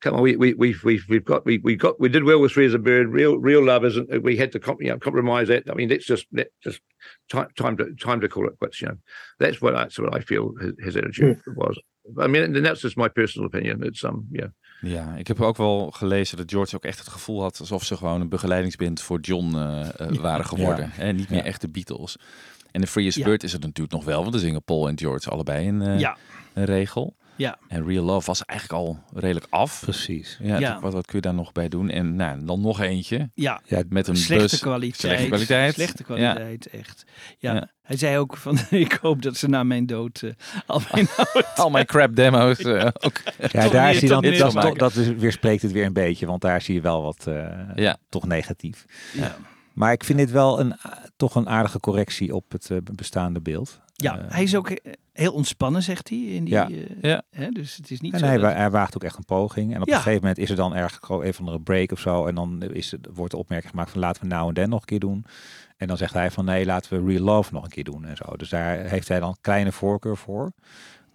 come on, we we we've we've we've got we we got we did well with three as a bird. Real real love isn't. We had to comp, you know, compromise that. I mean, let's just let just time time to time to call it quits. You know, that's what that's what I feel his, his attitude was. I mean, and that's just my personal opinion. It's um yeah. Ja, ik heb ook wel gelezen dat George ook echt het gevoel had alsof ze gewoon een begeleidingsband voor John eh, eh, waren geworden. En niet meer Ja. echt de Beatles. En de Free Ja. Bird is het natuurlijk nog wel, want er zingen Paul en George allebei een, eh, Ja, een regel. ja. En Real Love was eigenlijk al redelijk af. Precies. Ja, Ja. Wat, wat kun je daar nog bij doen? En nou, dan nog eentje Ja, Ja, met een slechte bus. kwaliteit. Slechte kwaliteit. Slechte Ja. kwaliteit, echt. Ja. Ja. Hij zei ook van, ik hoop dat ze na mijn dood eh, al mijn Al mijn crap demo's eh, ook. Ja, daar zie je dan, dat, dat, dat is- weerspreekt het weer een beetje, want daar zie je wel wat eh, Ja. toch negatief. Ja. Maar ik vind dit wel een, toch een aardige correctie op het eh, bestaande beeld. Ja, Eh, hij is ook eh, heel ontspannen, zegt hij. In die, Ja. eh, Ja. Hè, dus het is niet En zo hij, dat- hij waagt ook echt een poging. En op Ja. een gegeven moment is er dan ergens gewoon een van de break of zo. En dan is het, wordt de opmerking gemaakt van laten we nou en dan nog een keer doen. En dan zegt hij van nee, laten we Real Love nog een keer doen en zo. Dus daar heeft hij dan kleine voorkeur voor.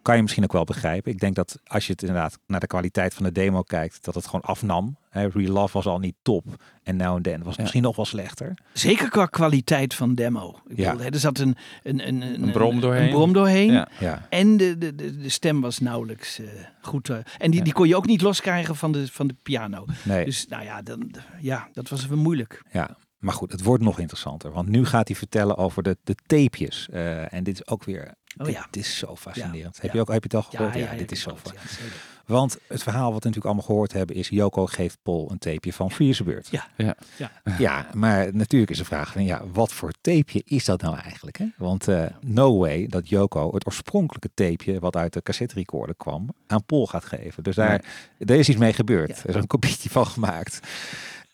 Kan je misschien ook wel begrijpen. Ik denk dat als je het inderdaad naar de kwaliteit van de demo kijkt, dat het gewoon afnam. Hè, Real Love was al niet top. En Now and Then was Ja. misschien nog wel slechter. Zeker qua kwaliteit van demo. Ik Ja. bedoel, hè, er zat een, een, een, een, Een brom doorheen. Een brom doorheen. Ja. Ja. En de, de, de, de stem was nauwelijks eh, goed. eh, en die, die kon je ook niet loskrijgen van de, van de piano. Nee. Dus nou ja, dan, ja, dat was wel moeilijk. Ja, maar goed, het wordt nog interessanter. Want nu gaat hij vertellen over de, de tapejes. Eh, en dit is ook weer. Oh dit, ja. dit is zo fascinerend. Ja, Heb, ja. je ook, heb je het al gehoord? Ja, ja, dit is zo fascinerend. Want het verhaal wat we natuurlijk allemaal gehoord hebben is... Joko geeft Paul een tapeje van Viersebeurt. Ja. Ja. Ja. Ja, maar natuurlijk is de vraag van... Ja, wat voor tapeje is dat nou eigenlijk? Hè? Want eh, no way dat Joko het oorspronkelijke tapeje... wat uit de cassette recorder kwam, aan Paul gaat geven. Dus daar, er is iets mee gebeurd. Er is een kopietje van gemaakt.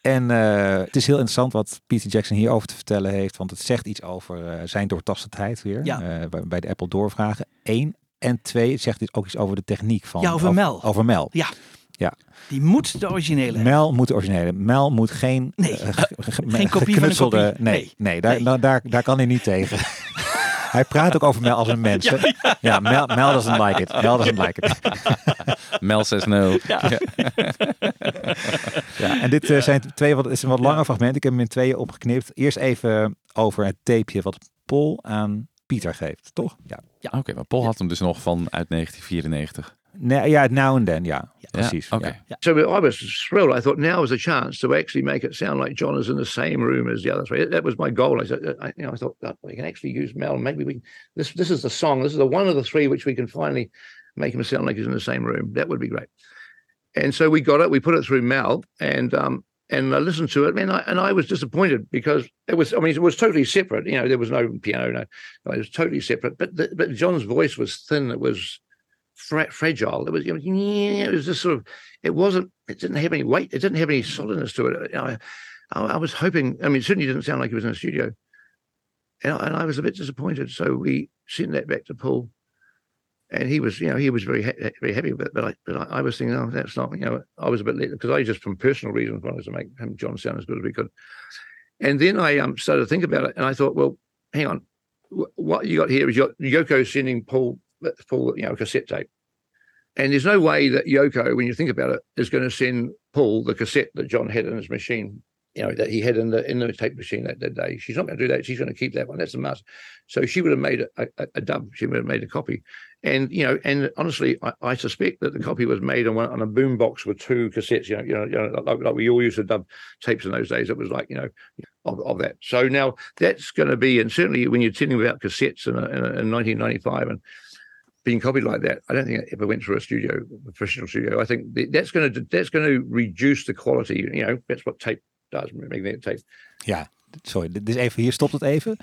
En eh, het is heel interessant wat Peter Jackson hierover te vertellen heeft. Want het zegt iets over eh, zijn doortastendheid weer. Ja. eh, bij, bij de Apple doorvragen. Eén. En twee, het zegt dit ook iets over de techniek van... Ja, over Mel. Over Mel. Ja. Ja. Die moet de originele. Mel moet de originele. Mel moet geen, Nee. ge- ge- Geen kopie van een kopie. Nee, Nee. nee, daar, Nee. nou, daar, daar kan hij niet tegen. hij praat ook over Mel als een mens. hè? Ja, Mel, Mel doesn't like it. Mel doesn't like it. Mel says no. Ja, en dit eh, zijn twee wat, is een wat langer fragment. Ik heb hem in tweeën opgeknipt. Eerst even over het tapeje wat Paul aan Pieter geeft, toch? Ja. Oké, maar Paul had hem dus nog van uit 1994. Nee, ja, now and then, yeah. Precies. Oké. ja. So I was thrilled. I thought now is a chance to actually make it sound like John is in the same room as the other three. That was my goal. I said, I, you know, I thought that we can actually use Mel. Maybe we this this is the song. This is the one of the three which we can finally make him sound like he's in the same room. That would be great. And so we got it. We put it through Mel, and um, and I listened to it, and I and I was disappointed because it was. I mean, it was totally separate. You know, there was no piano. No, no it was totally separate. But the, but John's voice was thin. It was fra- fragile. It was. You know, it was just sort of. It wasn't. It didn't have any weight. It didn't have any solidness to it. You know, I, I was hoping. I mean, it certainly didn't sound like he was in a studio. And, I- and I was a bit disappointed. So we sent that back to Paul, and he was, you know, he was very ha- very happy with it. But I, but I, I was thinking, oh, that's not, you know, I was a bit because I just from personal reasons wanted to make him John sound as good as we could. And then I um, started to think about it, and I thought, well, hang on, what you got here is Yoko sending Paul, Paul, you know, cassette tape. And there's no way that Yoko, when you think about it, is going to send Paul the cassette that John had in his machine, you know, that he had in the in the tape machine that, that day. She's not going to do that. She's going to keep that one. That's a must. So she would have made a, a, a dub. She would have made a copy. And you know, and honestly, I, I suspect that the copy was made on one, on a boom box with two cassettes. You know, you know, you know like, like we all used to dub tapes in those days. It was like you know, of, of that. So now that's going to be, and certainly when you're telling about cassettes in, in, in 1995 and being copied like that, I don't think it ever went through a studio, a professional studio. I think that's going to that's going to reduce the quality. You know, that's what tape does, magnetic tape. Ja, sorry, dit is even, hier stopt het even.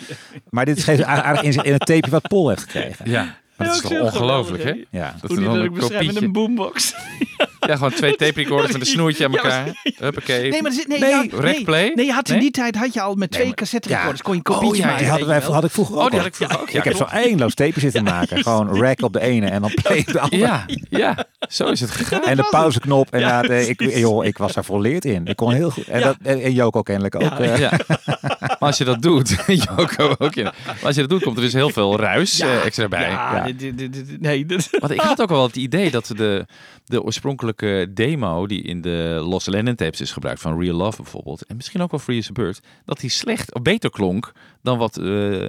Maar dit geeft een aardig inzicht in het tapeje wat Paul heeft gekregen. Ja, maar dat is ook toch zo ongelooflijk, hè? geweldig, Ja. Dat Hoe is die dan dat een ook beschrijft met een boombox. Ja, gewoon twee tape recorders met een snoertje aan Ja, maar- elkaar. Huppakee. Nee, maar er zit, nee, Nee, ja, nee, play? nee, je had in Nee? die tijd had je al met twee maar- cassette ja. recorders kon je een kopietje Oh, ja, maken. Die hadden wij, had ik vroeger ook Oh, die had ik vroeger ook. ik heb zo eindeloos tapejes zitten maken. Gewoon rack op de ene en dan play op de andere. Ja, ja, zo is het gegaan. En de pauzeknop. En Ja, ja, de, ik, joh, ik was daar volleerd in. Ik kon heel goed. En, Ja. dat, en, Joko kennelijk ook. Ja. eh. Ja. Maar als je dat doet, Joko ook in. Maar als je dat doet, komt er dus heel veel ruis eh, extra bij. Ja, Ja. dit- dit- dit- dit- nee, Want ik had ook wel het idee dat de, de oorspronkelijke demo die in de Lost Lennon tapes is gebruikt, van Real Love bijvoorbeeld, en misschien ook wel Free as a Bird, dat die slecht of beter klonk dan wat eh,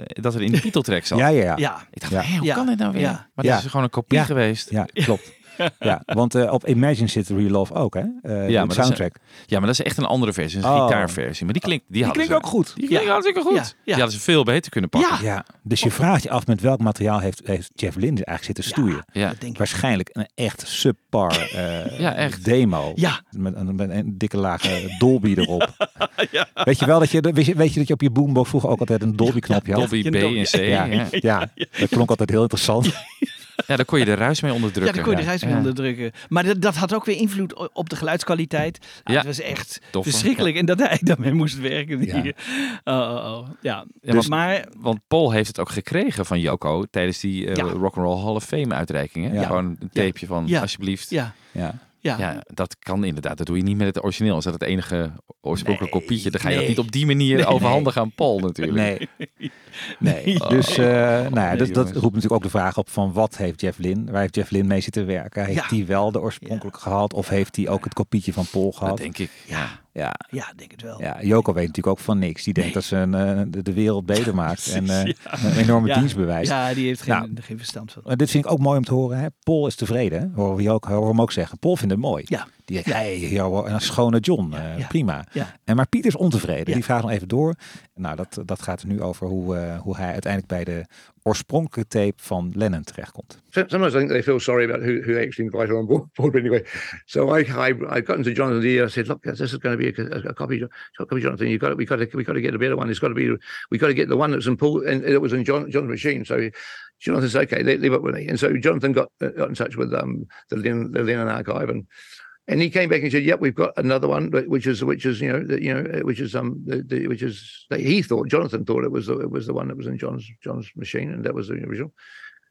dat er in de Beatle track zat. Ja, ja, ja. ja. Ik dacht, Ja. hé, hoe Ja. kan dit nou weer? Ja. Maar Ja. dit is gewoon een kopie Ja. geweest. Ja, klopt. Ja, want eh, op Imagine zit Real Love ook, hè? Eh, de maar is- soundtrack. Ja, maar dat is echt een andere versie. Een Oh. gitaarversie. Maar die klinkt, die klinkt ook goed. Die klinkt Ja. hartstikke goed. Ja, ja. Die hadden ze veel beter kunnen pakken. Ja, dus je vraagt je af met welk materiaal heeft, heeft Jeff Lynne eigenlijk zitten stoeien. Ja. Dat denk ik. Waarschijnlijk een echt subpar eh, Ja, echt. demo. Ja. Met, een, met een dikke lage Dolby erop. Weet je wel dat je, weet je, weet je dat je op je boombox vroeger ook altijd een Dolby knopje had? Dolby B en C. Ja, Ja. ja. dat klonk altijd heel interessant. Ja, daar kon je de ruis mee Ja, onderdrukken. daar kon je de reis mee Ja. onderdrukken. Maar dat, dat had ook weer invloed op de geluidskwaliteit. Ah, Ja. Het was echt verschrikkelijk. En dat hij daarmee moest werken. Ja. hier. Oh, oh, oh. Ja. Ja, Dus, maar- Want Paul heeft het ook gekregen van Yoko tijdens die eh Ja. Rock'n'Roll Hall of Fame uitreiking. Hè? Ja. Gewoon een tapeje van Ja. alsjeblieft. ja, Ja. Ja. Ja, dat kan inderdaad. Dat doe je niet met het origineel. Is dat het enige oorspronkelijke Nee, kopietje? Dan ga je nee. dat niet op die manier Nee, overhandigen aan Paul natuurlijk. Nee. Nee. Oh. Dus eh, nou ja, Nee, dat, dat roept natuurlijk ook de vraag op van wat heeft Jeff Lynne, waar heeft Jeff Lynne mee zitten werken? Heeft Ja. hij wel de oorspronkelijke gehad of heeft hij ook het kopietje van Paul Dat gehad? denk ik. Ja. Ja, ja, denk het wel. ja, Joko weet natuurlijk ook van niks. Die denkt Nee. dat ze een, eh, de, de wereld beter maakt en eh, een enorme Ja. dienst bewijst. Ja, die heeft geen, Nou. geen verstand van. Maar dit vind ik ook mooi om te horen. Hè? Paul is tevreden. Horen we ook, horen we hem ook zeggen. Paul vindt het mooi. Ja. Die zegt, hey, een schone John. ja. Prima. Ja. En maar Pieter is ontevreden. Die vraagt nog even door. Nou, dat, dat gaat nu over hoe, eh, hoe hij uiteindelijk bij de oorspronkelijke tape van Lennon terechtkomt. So- Sometimes I think they feel sorry about who, who actually invited on board. anyway, so I, I I got into Jonathan's ear. I said, "Look, this is going to be a, copy. Copy, Jonathan. You got we got to, we got to get a better one. It's got to be, we got to get the one that's in Paul, and it was in John, John's machine." So Jonathan said, "Okay, leave, it with me." And so Jonathan got uh, got in touch with um the Lennon, the Lennon archive and. And he came back and said, "Yep, we've got another one, but which is which is you know the, you know which is um the, the which is he thought Jonathan thought it was the, it was the one that was in John's John's machine, and that was the original."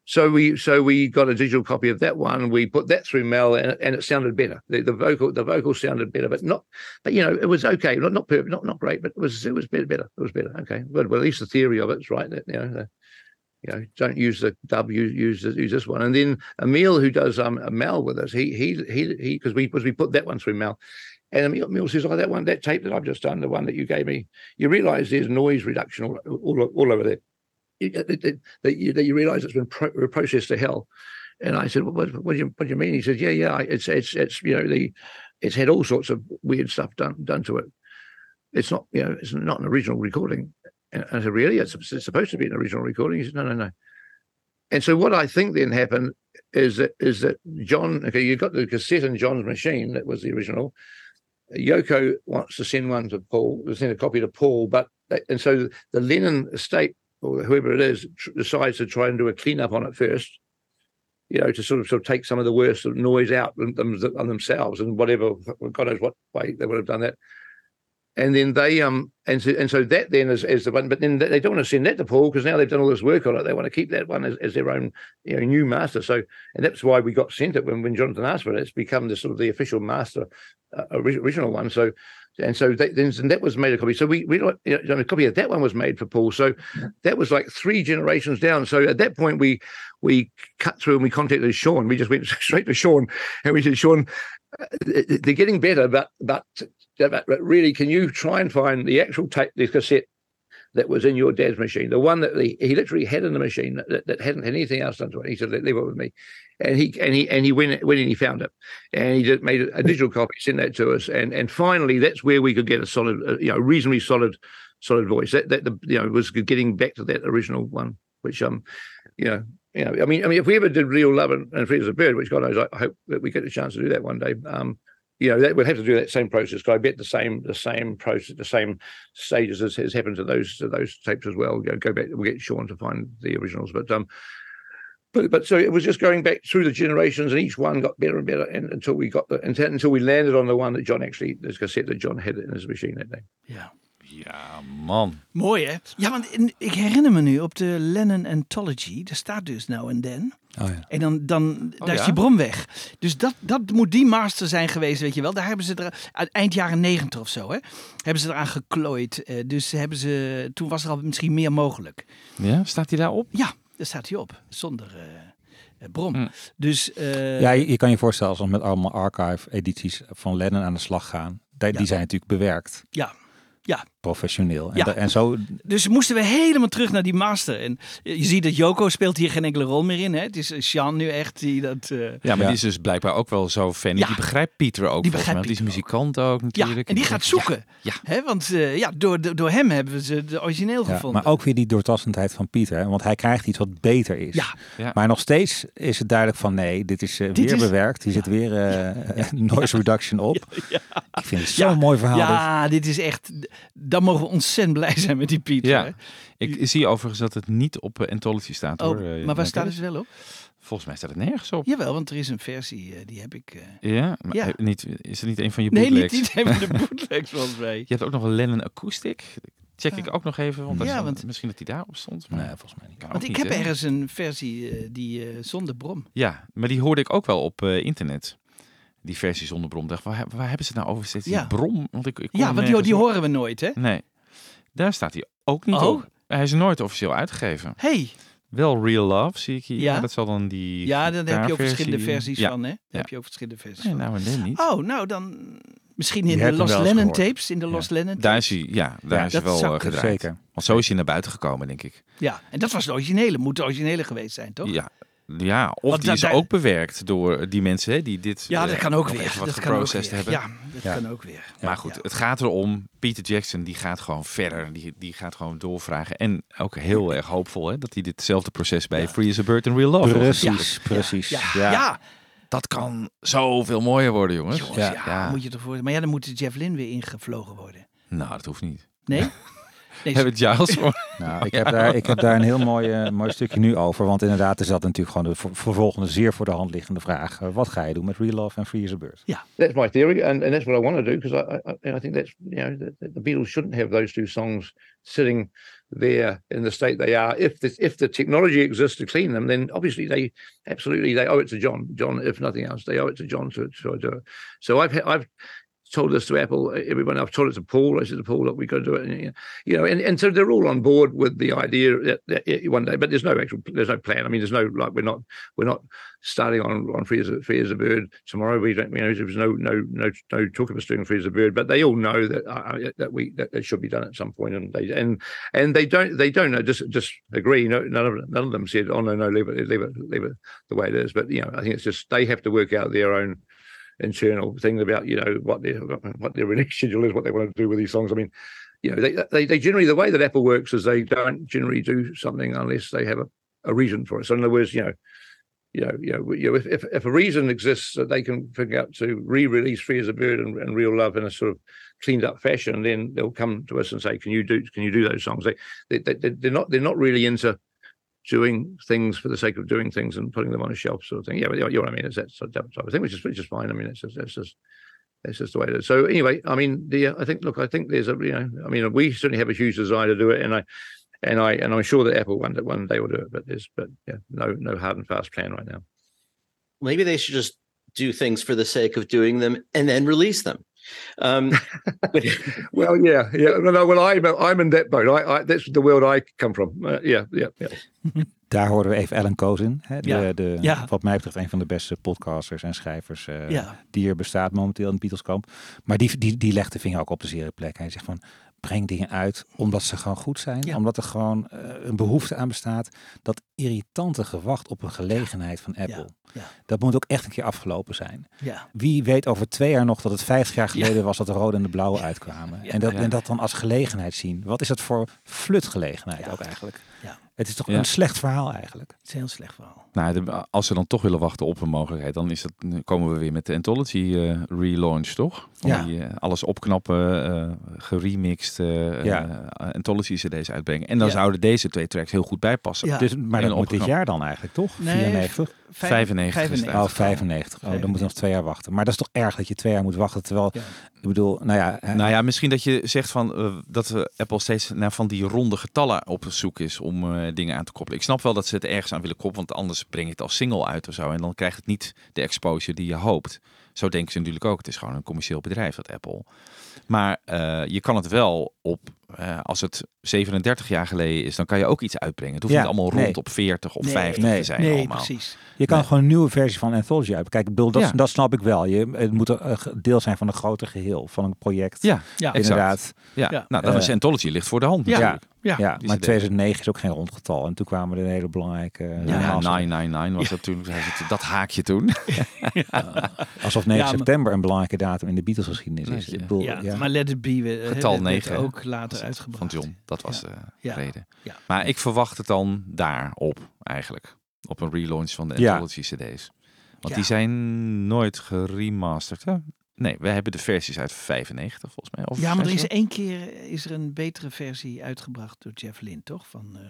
So we so we got a digital copy of that one. We put that through Mel, and, and it sounded better. The, the vocal the vocal sounded better, but not. But you know, it was okay. Not not perfect, not not great, but it was it was better. Better. It was better. Okay. Well, well at least the theory of it's right. That you know, you know, don't use the dub. Use use, use this one. And then Emil, who does um Mel with us, he he he he because we because we put that one through Mel. And Emil, Emil says, "Oh, that one, that tape that I've just done, the one that you gave me, you realise there's noise reduction all, all, all over there." you- that, you, you realize it's been pro- processed to hell. And I said, well, what, what do you what do you mean? He said, yeah, yeah, it's it's it's you know the it's had all sorts of weird stuff done done to it. It's not you know it's not an original recording. And I said, really? It's, supposed to be an original recording. He said, no, no, no. And so what I think then happened is that is that John, okay, you've got the cassette in John's machine that was the original. Yoko wants to send one to Paul, send a copy to Paul, but and so the Lennon estate or whoever it is tr- decides to try and do a cleanup on it first. You know, to sort of sort of take some of the worst noise out on, them, on themselves and whatever God knows what way they would have done that. And then they um and so and so that then is, is the one, but then they don't want to send that to Paul because now they've done all this work on it. They want to keep that one as, as their own you know new master. So and that's why we got sent it when when Jonathan asked for it. It's become the sort of the official master uh, original one. So and so that, then and that was made a copy. So we we you know, a copy of that one was made for Paul. So that was like three generations down. So at that point we we cut through and we contacted Sean. We just went straight to Sean and we said, Sean, they're getting better, but but but really, can you try and find the actual tape, the cassette that was in your dad's machine, the one that he, he literally had in the machine that, that hadn't had anything else done to it. He said, "Leave it with me," and he and he and he went went and he found it, and he just made a digital copy, sent that to us, and and finally that's where we could get a solid, uh, you know, reasonably solid, solid voice. That that the you know was getting back to that original one, which um, you know. You know, I mean, I mean, if we ever did real love and, and free as a bird, which God knows, I, hope that we get a chance to do that one day. Um, you know, that would have to do that same process. Because I bet the same, the same process, the same stages as has happened to those to those tapes as well. Go, go back, we'll get Sean to find the originals, but um, but but so it was just going back through the generations, and each one got better and better, and until we got the until, until we landed on the one that John actually, this cassette that John had in his machine that day. Ja. Ja, man. Mooi hè? Ja, want in- ik herinner me nu op de Lennon Anthology, daar staat dus nou en dan. Oh ja. En dan, dan daar is ja? die bron weg. Dus dat, dat moet die master zijn geweest, weet je wel. Daar hebben ze er eind jaren negentig of zo, hè, hebben ze eraan geklooid. Eh, dus hebben ze, toen was er al misschien meer mogelijk. Ja, staat hij daarop? Ja, daar staat hij op, zonder eh, eh, bron. Hm. Dus eh, Ja, je, je kan je voorstellen als we met allemaal archive-edities van Lennon aan de slag gaan. Die, die zijn natuurlijk bewerkt. ja, ja, professioneel. En, Ja. da- en zo, Dus moesten we helemaal terug naar die master. En je ziet dat Joko speelt hier geen enkele rol meer in. Hè? Het is eh, Sean nu echt die dat... eh, Ja, maar Ja. die is dus blijkbaar ook wel zo fan. Ja. Die begrijpt Pieter ook Die begrijpt want Die is Pieter muzikant ook Ja, natuurlijk. en die gaat zoeken. Ja. Hè? Want eh, ja, door, door hem hebben ze de origineel ja, gevonden. maar ook weer die doortastendheid van Pieter. hè, Want hij krijgt iets wat beter is. Ja. Ja. Maar nog steeds is het duidelijk van nee, dit is eh, Dit weer is- bewerkt. Hier zit weer eh, noise reduction op. Ik vind het zo'n Ja. mooi verhaal. dit. Ja, dit is echt... Dan mogen we ontzettend blij zijn met die Pieter. Ja. hè? Ik zie overigens dat het niet op Anthology staat Oh, hoor. eh, maar waar staat het wel op? Volgens mij staat het nergens op. Jawel, want er is een versie, eh, die heb ik... Ja? Maar Ja. Niet, is het niet een van je Nee, bootlegs? niet, niet even de bootlegs volgens mij. Je hebt ook nog een Lennon Acoustic. Check ik ook nog even, want, dat Ja, want- misschien dat die daarop stond. Maar Nee, volgens mij niet. kan Want ik niet, heb hè? ergens een versie die zonder brom. Ja, maar die hoorde ik ook wel op internet. Die versie zonder brom. Dacht, waar, waar hebben ze het nou over? Steeds die Ja. brom? Want ik, ik Ja, want die, die horen we nooit, hè? Nee, daar staat hij ook niet Oh. op. Hij is nooit officieel uitgegeven. hey, Wel Real Love zie ik hier. Ja. Ja. Dat zal dan die ja, daar heb je ook verschillende versies ja. van, hè? Heb je ook verschillende versies Nee, van. nou, nee, niet. Oh, nou dan misschien in de eens Lennon tapes, in de Lost Lennon Daar is hij, ja, daar Ja, is wel eh, gedraaid. Zeker. Want zo is hij naar buiten gekomen, denk ik. Ja, en dat was de originele, moet de originele geweest zijn, toch? Ja, ja of Want die is ook bewerkt door die mensen hè, die dit Ja, dat eh, kan ook weer. wat Dat kan ook geprocessed weer. hebben. Ja, dat Ja. kan ook weer. Maar goed, Ja. het gaat erom. Peter Jackson die gaat gewoon verder. Die, die gaat gewoon doorvragen. En ook heel erg hoopvol hè, dat hij ditzelfde proces bij Free as a Bird en Real Love. Precies, precies. Ja, Ja. ja. Dat kan zoveel mooier worden, jongens. Jongens, ja, Ja. moet je toch voor. Maar ja, dan moet Jeff Lynne weer ingevlogen worden. Nou, dat hoeft niet. Nee? Nee, Hebben Giles voor? Nou, ik, heb daar, ik heb daar een heel mooi, eh, mooi stukje nu over. Want inderdaad is dat natuurlijk gewoon de ver- vervolgende zeer voor de hand liggende vraag. Eh, wat ga je doen met Real Love en Free as a Bird? That's my theory, and, and that's what I want to do because I, I I think that's you know the, the Beatles shouldn't have those two songs sitting there in the state they are. If the if the technology exists to clean them, then obviously they absolutely they owe it to John. John, if nothing else, they owe it to John to, to do it. So I've I've told this to Apple, everyone. I've told it to Paul. I said to Paul, look, we've got to do it. And, you know, and, and so they're all on board with the idea that, that one day, but there's no actual, there's no plan. I mean, there's no like we're not we're not starting on on free as a, free as a bird tomorrow. We don't, you know, there's no no no no talk of us doing free as a bird, but they all know that uh, that we that it should be done at some point, and they and and they don't they don't know, just just agree. No, none of none of them said, oh no no leave it leave it leave it the way it is. But you know, I think it's just they have to work out their own internal thing about you know what their what their release schedule is, what they want to do with these songs. I mean, you know, they they, they generally the way that Apple works is they don't generally do something unless they have a, a reason for it. So in other words, you know, you know, you know, you know if, if if a reason exists that they can figure out to re-release Free as a Bird and, and Real Love in a sort of cleaned up fashion, then they'll come to us and say, "Can you do can you do those songs?" They they, they they're not they're not really into doing things for the sake of doing things and putting them on a shelf sort of thing. Yeah, but you know what I mean? It's that sort of type of thing, which is which is fine. I mean, it's just it's just it's just the way it is. So anyway, I mean, the uh, I think look, I think there's a you know, I mean, we certainly have a huge desire to do it, and I and I and I'm sure that Apple one day one day will do it, but there's but yeah, no no hard and fast plan right now. Maybe they should just do things for the sake of doing them and then release them. Um, Well, yeah, yeah. No, no, well, I'm I'm in that boat. I, I that's the world I come from. Uh, yeah, yeah, yeah. Daar hoorden we even Alan Kozin. Hè, de, Ja. de, Ja. Wat mij betreft een van de beste podcasters en schrijvers eh, Ja. die er bestaat momenteel in het Beatleskamp. Maar die, die, die legt de vinger ook op de zere plek. Hij zegt van, breng dingen uit omdat ze gewoon goed zijn. Ja. Omdat er gewoon eh, een behoefte aan bestaat. Dat irritante gewacht op een gelegenheid van Apple. ja. Dat moet ook echt een keer afgelopen zijn. Ja. Wie weet over twee jaar nog dat het 50 jaar geleden was dat de rode en de blauwe uitkwamen. Ja. en, dat, Ja. en dat dan als gelegenheid zien. Wat is dat voor flutgelegenheid Ja. ook eigenlijk? Ja. Het is toch Ja. een slecht verhaal eigenlijk. Het is een heel slecht verhaal. Nou, de- als ze dan toch willen wachten op een mogelijkheid, dan is dat, dan komen we weer met de Anthology eh, relaunch, toch? Van Ja. Die, eh, alles opknappen, eh geremixed, eh Ja. Anthology CD's uitbrengen. En dan Ja. zouden deze twee tracks heel goed bijpassen. Ja. Dus, maar En dat moet dit jaar dan eigenlijk, toch? Nee, 94? 95 is het Oh, 95. Oh, dan moet je nog twee jaar wachten. Maar dat is toch erg dat je twee jaar moet wachten. Terwijl, Ja. ik bedoel, nou ja, Nou ja, misschien dat je zegt van dat Apple steeds naar van die ronde getallen op zoek is om eh, dingen aan te koppelen. Ik snap wel dat ze het ergens aan willen koppelen, want anders breng het als single uit of zo. En dan krijgt het niet de exposure die je hoopt. Zo denken ze natuurlijk ook. Het is gewoon een commercieel bedrijf, dat Apple. Maar eh, je kan het wel op eh, als het 37 jaar geleden is, dan kan je ook iets uitbrengen. Het hoeft Ja, niet allemaal rond nee. op 40 of Nee, 50 nee, te zijn nee, allemaal. precies. Je kan Nee. gewoon een nieuwe versie van Anthology uit. Kijk, ik bedoel, dat, Ja. dat snap ik wel. Je, het moet een eh, deel zijn van een groter geheel, van een project. Ja, inderdaad. Ja, Ja. nou, dan Eh, is Anthology ligt voor de hand Ja. natuurlijk. ja. Ja, maar CD. 2009 is ook geen rondgetal. En toen kwamen er een hele belangrijke... eh, Ja, remaster. 999 was dat toen. Dat haakje toen. Alsof 9 Ja, maar- september een belangrijke datum in de Beatles-geschiedenis is. Nee, Ik bedoel, Ja, maar Let It Be eh, Getal werd- werd 9, hè? ook later Van uitgebracht. John. Dat was Ja. de Ja. reden. Ja. Maar ik verwacht het dan daarop eigenlijk. Op een relaunch van de Ja. Anthology CD's. Want Ja. die zijn nooit geremasterd. Hè? Nee, we hebben de versies uit 95 volgens mij. Of Ja, maar er is één keer eh, is er een betere versie uitgebracht door Jeff Lynne, toch? Van, eh,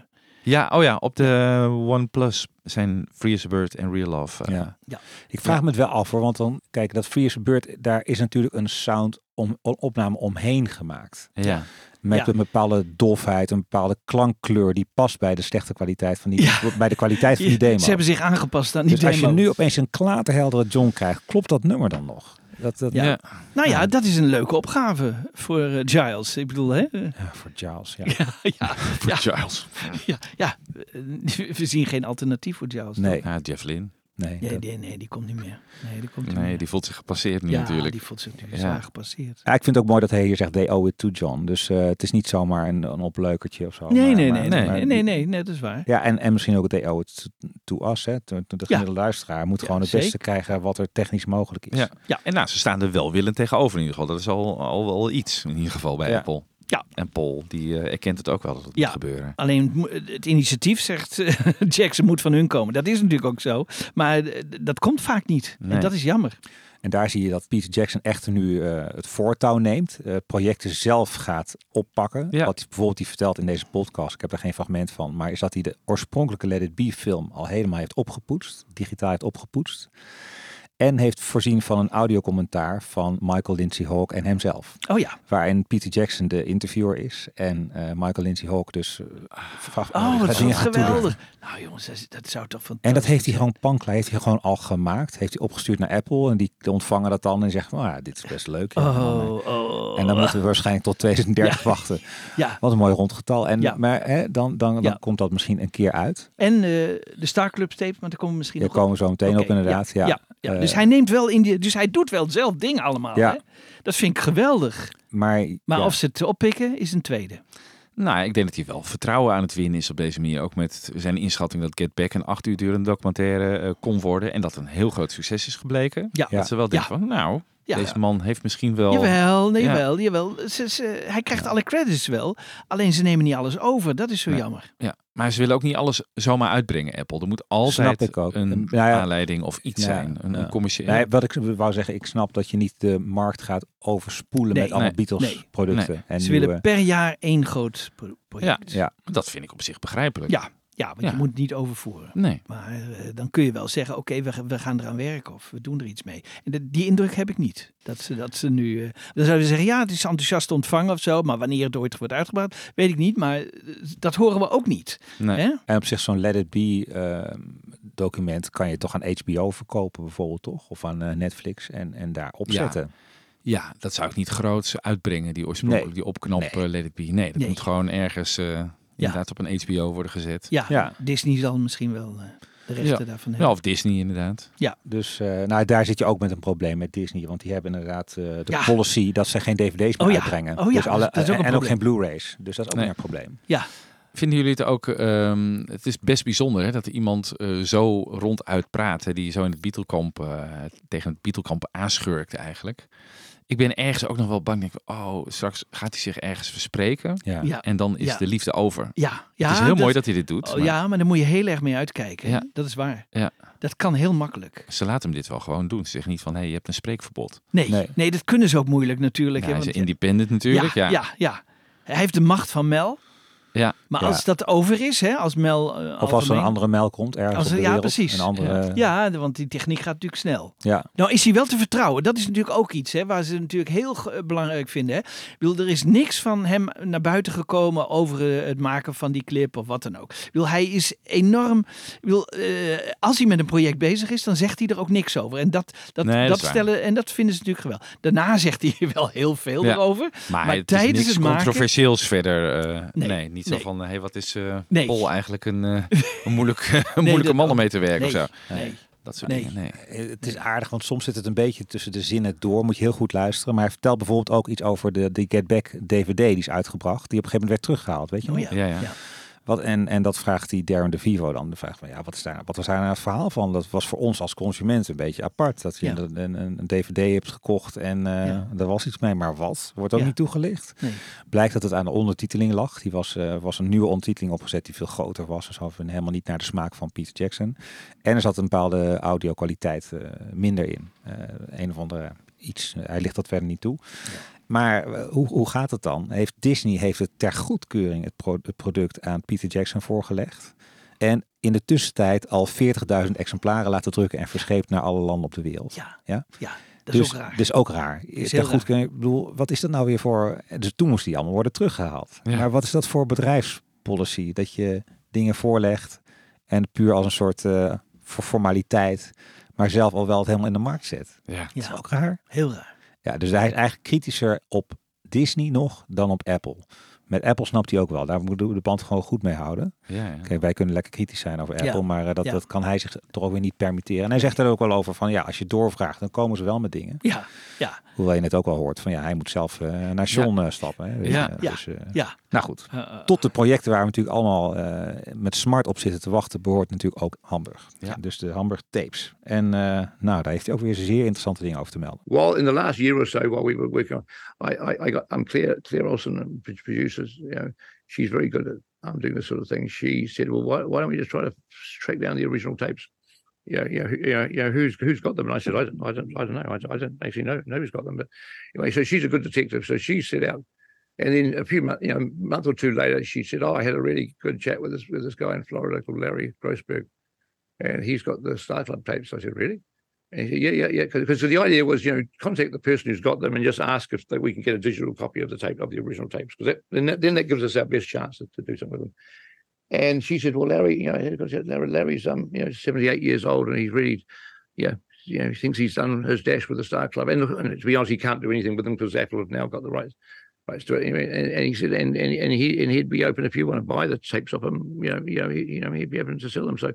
Ja, oh ja, op de OnePlus zijn Free as a Bird en Real Love. eh, Ja. Ik vraag me het wel af hoor, want dan, kijk, dat Free as a Bird, daar is natuurlijk een sound om, opname omheen gemaakt. ja. Met Ja. een bepaalde dofheid, een bepaalde klankkleur die past bij de slechte kwaliteit van die, Ja. bij de kwaliteit van die demo. Ze hebben zich aangepast aan die dus als demo. je nu opeens een klaterheldere John krijgt, klopt dat nummer dan nog? Dat, dat, Ja. Ja. Nou ja, Ja. dat is een leuke opgave voor eh, Giles. Ik bedoel, hè? Ja, voor Giles, ja. ja, ja, ja, Giles. ja, ja. Eh, We zien geen alternatief voor Giles. Nee, Ja, Jeff Lynne. Nee. Nee, dat- nee, nee, die komt niet meer. Nee, die komt niet Nee, meer. die voelt zich gepasseerd nu ja, natuurlijk. die voelt zich nu Ja. zwaar gepasseerd. Ja, ik vind het ook mooi dat hij hier zegt, they owe it to John. Dus eh, het is niet zomaar een, een opleukertje of zo. Nee, maar- nee, maar- nee, nee, nee, maar nee, nee, nee, nee, dat is waar. Ja, en, en misschien ook they owe it to, to us. Hè. De Ja. gemiddelde luisteraar moet Ja, gewoon het zeker. beste krijgen wat er technisch mogelijk is. Ja. Ja. En nou, ze staan er welwillend tegenover in ieder geval. Dat is al, al wel iets in ieder geval bij Ja. Apple. Ja. En Paul, die eh, erkent het ook wel dat het Ja. moet gebeuren. Alleen het initiatief zegt eh, Jackson moet van hun komen. Dat is natuurlijk ook zo. Maar eh, dat komt vaak niet. Nee. En dat is jammer. En daar zie je dat Peter Jackson echt nu eh, het voortouw neemt. eh, projecten zelf gaat oppakken. Ja. Wat hij bijvoorbeeld die vertelt in deze podcast. Ik heb er geen fragment van. Maar is dat hij de oorspronkelijke Let It Be film al helemaal heeft opgepoetst. Digitaal heeft opgepoetst. En heeft voorzien van een audiocommentaar van Michael Lindsay Hawk en hemzelf. Oh ja. Waarin Peter Jackson de interviewer is. En eh, Michael Lindsay Hawk dus... eh, Oh, gaan toelichten. geweldig. Nou jongens, dat, is- dat zou toch fantastisch En dat heeft hij gewoon pankla, heeft hij gewoon al gemaakt. Heeft hij opgestuurd naar Apple en die ontvangen dat dan en oh ja, dit is best leuk. Ja, en dan, Oh, oh. en dan moeten we waarschijnlijk tot 2030 wachten. Ja. Wat een mooi rond getal. En, Ja. Maar hè, dan, dan, dan komt dat misschien een keer uit. En eh, de Star Club tape, maar daar komen we misschien Daar komen we zo meteen op inderdaad. Ja, Ja, dus hij neemt wel in die, dus hij doet wel zelf dingen allemaal. Ja. Hè? Dat vind ik geweldig. Maar, Maar ja. of ze het oppikken is een tweede. Nou, ik denk dat hij wel vertrouwen aan het winnen is op deze manier. Ook met zijn inschatting dat Get Back een acht uur durende documentaire eh, kon worden. En dat een heel groot succes is gebleken. Ja. Dat ze wel denken van, nou, Ja. deze man heeft misschien wel... Jawel, nee, Ja. jawel, jawel. Ze, ze- hij krijgt alle credits wel. Alleen ze nemen niet alles over. Dat is zo jammer. Ja, maar ze willen ook niet alles zomaar uitbrengen, Apple. Er moet altijd Snap ik ook. een En, nou ja, aanleiding of iets ja, zijn. Een, ja. een commerciële... Nee, wat ik wou zeggen, ik snap dat je niet de markt gaat overspoelen Nee. met allemaal Nee. Beatles Nee. producten. Nee. En ze nieuwe- willen per jaar één groot pro- project. Ja, Dat vind ik op zich begrijpelijk. Ja, ja want Ja. je moet het niet overvoeren. Nee. Maar eh, dan kun je wel zeggen, oké, we, we gaan eraan werken of we doen er iets mee. En de- die indruk heb ik niet. Dat ze, dat ze nu... eh, dan zouden ze zeggen, ja, het is enthousiast ontvangen of zo. Maar wanneer het ooit wordt uitgebracht, weet ik niet. Maar eh, dat horen we ook niet. nee. Hè? En op zich zo'n Let It Be eh, document kan je toch aan HBO verkopen bijvoorbeeld, toch? Of aan Netflix en, en daar opzetten. Ja, dat zou ik niet groots uitbrengen, die oorspronkelijk, Nee. die opknop Nee. Let It Be. Nee, dat Nee. moet gewoon ergens eh, inderdaad op een HBO worden gezet. Ja, Ja. Disney zal misschien wel eh, de rechten Ja. daarvan Ja, hebben. of Disney inderdaad. Dus eh, nou, daar zit je ook met een probleem met Disney. Want die hebben inderdaad eh, de Ja. policy dat ze geen dvd's meer Oh ja. uitbrengen. Oh ja, dus alle, dat is ook een en ook geen Blu-rays. Dus dat is ook Nee. een probleem. Ja, Vinden jullie het ook, ehm, het is best bijzonder hè, dat iemand eh, zo ronduit praat, hè, die zo in het Beatlekamp, eh, tegen het Beatlekamp aanschurkt eigenlijk. Ik ben ergens ook nog wel bang, denk ik, oh, straks gaat hij zich ergens verspreken Ja. ja, en dan is Ja. de liefde over. ja. ja het is heel mooi dat hij dit doet. Oh, maar ja, maar daar moet je heel erg mee uitkijken. Ja. Dat is waar. Ja. Dat kan heel makkelijk. Ze laten hem dit wel gewoon doen. Ze zeggen niet van, hé, hey, je hebt een spreekverbod. Nee, nee. Nee. dat kunnen ze ook moeilijk natuurlijk. Ja, hè, hij is independent natuurlijk. Ja, ja, ja, ja. Hij heeft de macht van Mel. Ja. Maar Ja. als dat over is, hè, als Mel. eh, Of als er een andere Mel komt ergens Als op de ja, wereld. precies. Een andere, Ja, want die techniek gaat natuurlijk snel. ja. Nou is hij wel te vertrouwen. Dat is natuurlijk ook iets hè, waar ze natuurlijk heel ge- belangrijk vinden. Hè. Ik bedoel, er is niks van hem naar buiten gekomen over eh, het maken van die clip of wat dan ook. Ik bedoel, hij is enorm... Ik bedoel, eh, als hij met een project bezig is, dan zegt hij er ook niks over. En dat, dat, Nee, dat stellen en dat vinden ze natuurlijk geweldig. Daarna zegt hij wel heel veel Ja. erover. Maar, Maar het tijdens is niks het maken- controversieels verder. eh, nee. Nee, niet zo nee. van, hey, wat is eh Nee. Paul eigenlijk een, eh, een, moeilijk, een moeilijke man om mee te werken Nee, of zo. nee. Dat soort Nee. dingen. Nee. Eh, Het is aardig, want soms zit het een beetje tussen de zinnen door. Moet je heel goed luisteren. Maar hij vertelt bijvoorbeeld ook iets over de, de Get Back DVD die is uitgebracht. Die op een gegeven moment werd teruggehaald. Weet je Oh nog? ja. Ja, ja. Ja. Wat, en, en dat vraagt die Darren DeVivo dan. De vraag van, ja, wat, is daar, wat was daar nou het verhaal van? Dat was voor ons als consument een beetje apart. Dat je Ja. een, een, een DVD hebt gekocht en eh Ja. er was iets mee. Maar wat? Wordt ook Ja. niet toegelicht. Nee. Blijkt dat het aan de ondertiteling lag. Die was, eh, was een nieuwe ondertiteling opgezet die veel groter was. Dus hadden we helemaal niet naar de smaak van Peter Jackson. En er zat een bepaalde audio-kwaliteit eh, minder in. Eh, een of andere iets. Eh, hij ligt dat verder niet toe. Maar eh, hoe, hoe gaat het dan? Heeft Disney heeft het ter goedkeuring het, pro- het product aan Peter Jackson voorgelegd. En in de tussentijd al 40.000 exemplaren laten drukken en verscheept naar alle landen op de wereld. Ja, Ja? ja dat is dus, ook raar. Dus ook raar. Is Ter heel goedkeuring, ik bedoel, wat is dat nou weer voor... Dus toen moest die allemaal worden teruggehaald. Ja. Maar wat is dat voor bedrijfspolicy? Dat je dingen voorlegt en puur als een soort eh, formaliteit, maar zelf al wel het helemaal in de markt zet. Ja. Dat is Ja. ook raar. Heel raar. Ja, dus hij is eigenlijk kritischer op Disney nog dan op Apple. Met Apple snapt hij ook wel. Daar moeten we de band gewoon goed mee houden. Ja, ja. Kijk, wij kunnen lekker kritisch zijn over Apple, Ja. maar eh, dat, Ja. dat kan hij zich toch ook weer niet permitteren. En hij zegt er ook wel over van, ja, als je doorvraagt, dan komen ze wel met dingen. Ja, ja, Hoewel je net ook al hoort van, ja, hij moet zelf eh, naar John eh, stappen. Hè. Ja. Ja. Dus, eh, ja. Nou goed, tot de projecten waar we natuurlijk allemaal eh, met smart op zitten te wachten, behoort natuurlijk ook Hamburg. Ja. Dus de Hamburg tapes. En eh, nou, daar heeft hij ook weer zeer interessante dingen over te melden. Well, in the last year or so, while we were working on, I, I, I got um, Claire, Claire Olsen, um, producers. You know, she's very good at um, doing this sort of thing. She said, "Well, why, why don't we just try to track down the original tapes? Yeah, yeah, yeah, yeah. Who's who's got them?" And I said, "I don't, I don't, I don't know. I don't, I don't actually know, who's got them." But anyway, so she's a good detective. So she set out, and then a few months, you know, month or two later, she said, "Oh, I had a really good chat with this with this guy in Florida called Larry Grossberg, and he's got the Star Club tapes." I said, "Really?" And he said, yeah, yeah, yeah. Because the idea was, you know, contact the person who's got them and just ask if they, we can get a digital copy of the tape of the original tapes. Because then that, then that gives us our best chance to, to do something with them. And she said, well, Larry, you know, Larry, Larry's um, you know, seventy eight years old, and he's really, yeah, you know, he thinks he's done his dash with the Star Club. And, and to be honest, he can't do anything with them because Apple have now got the rights. Rights to it anyway, and, and he said, and, and and he and he'd be open if you want to buy the tapes off him. You know, you know, he, you know, he'd be open to sell them. So,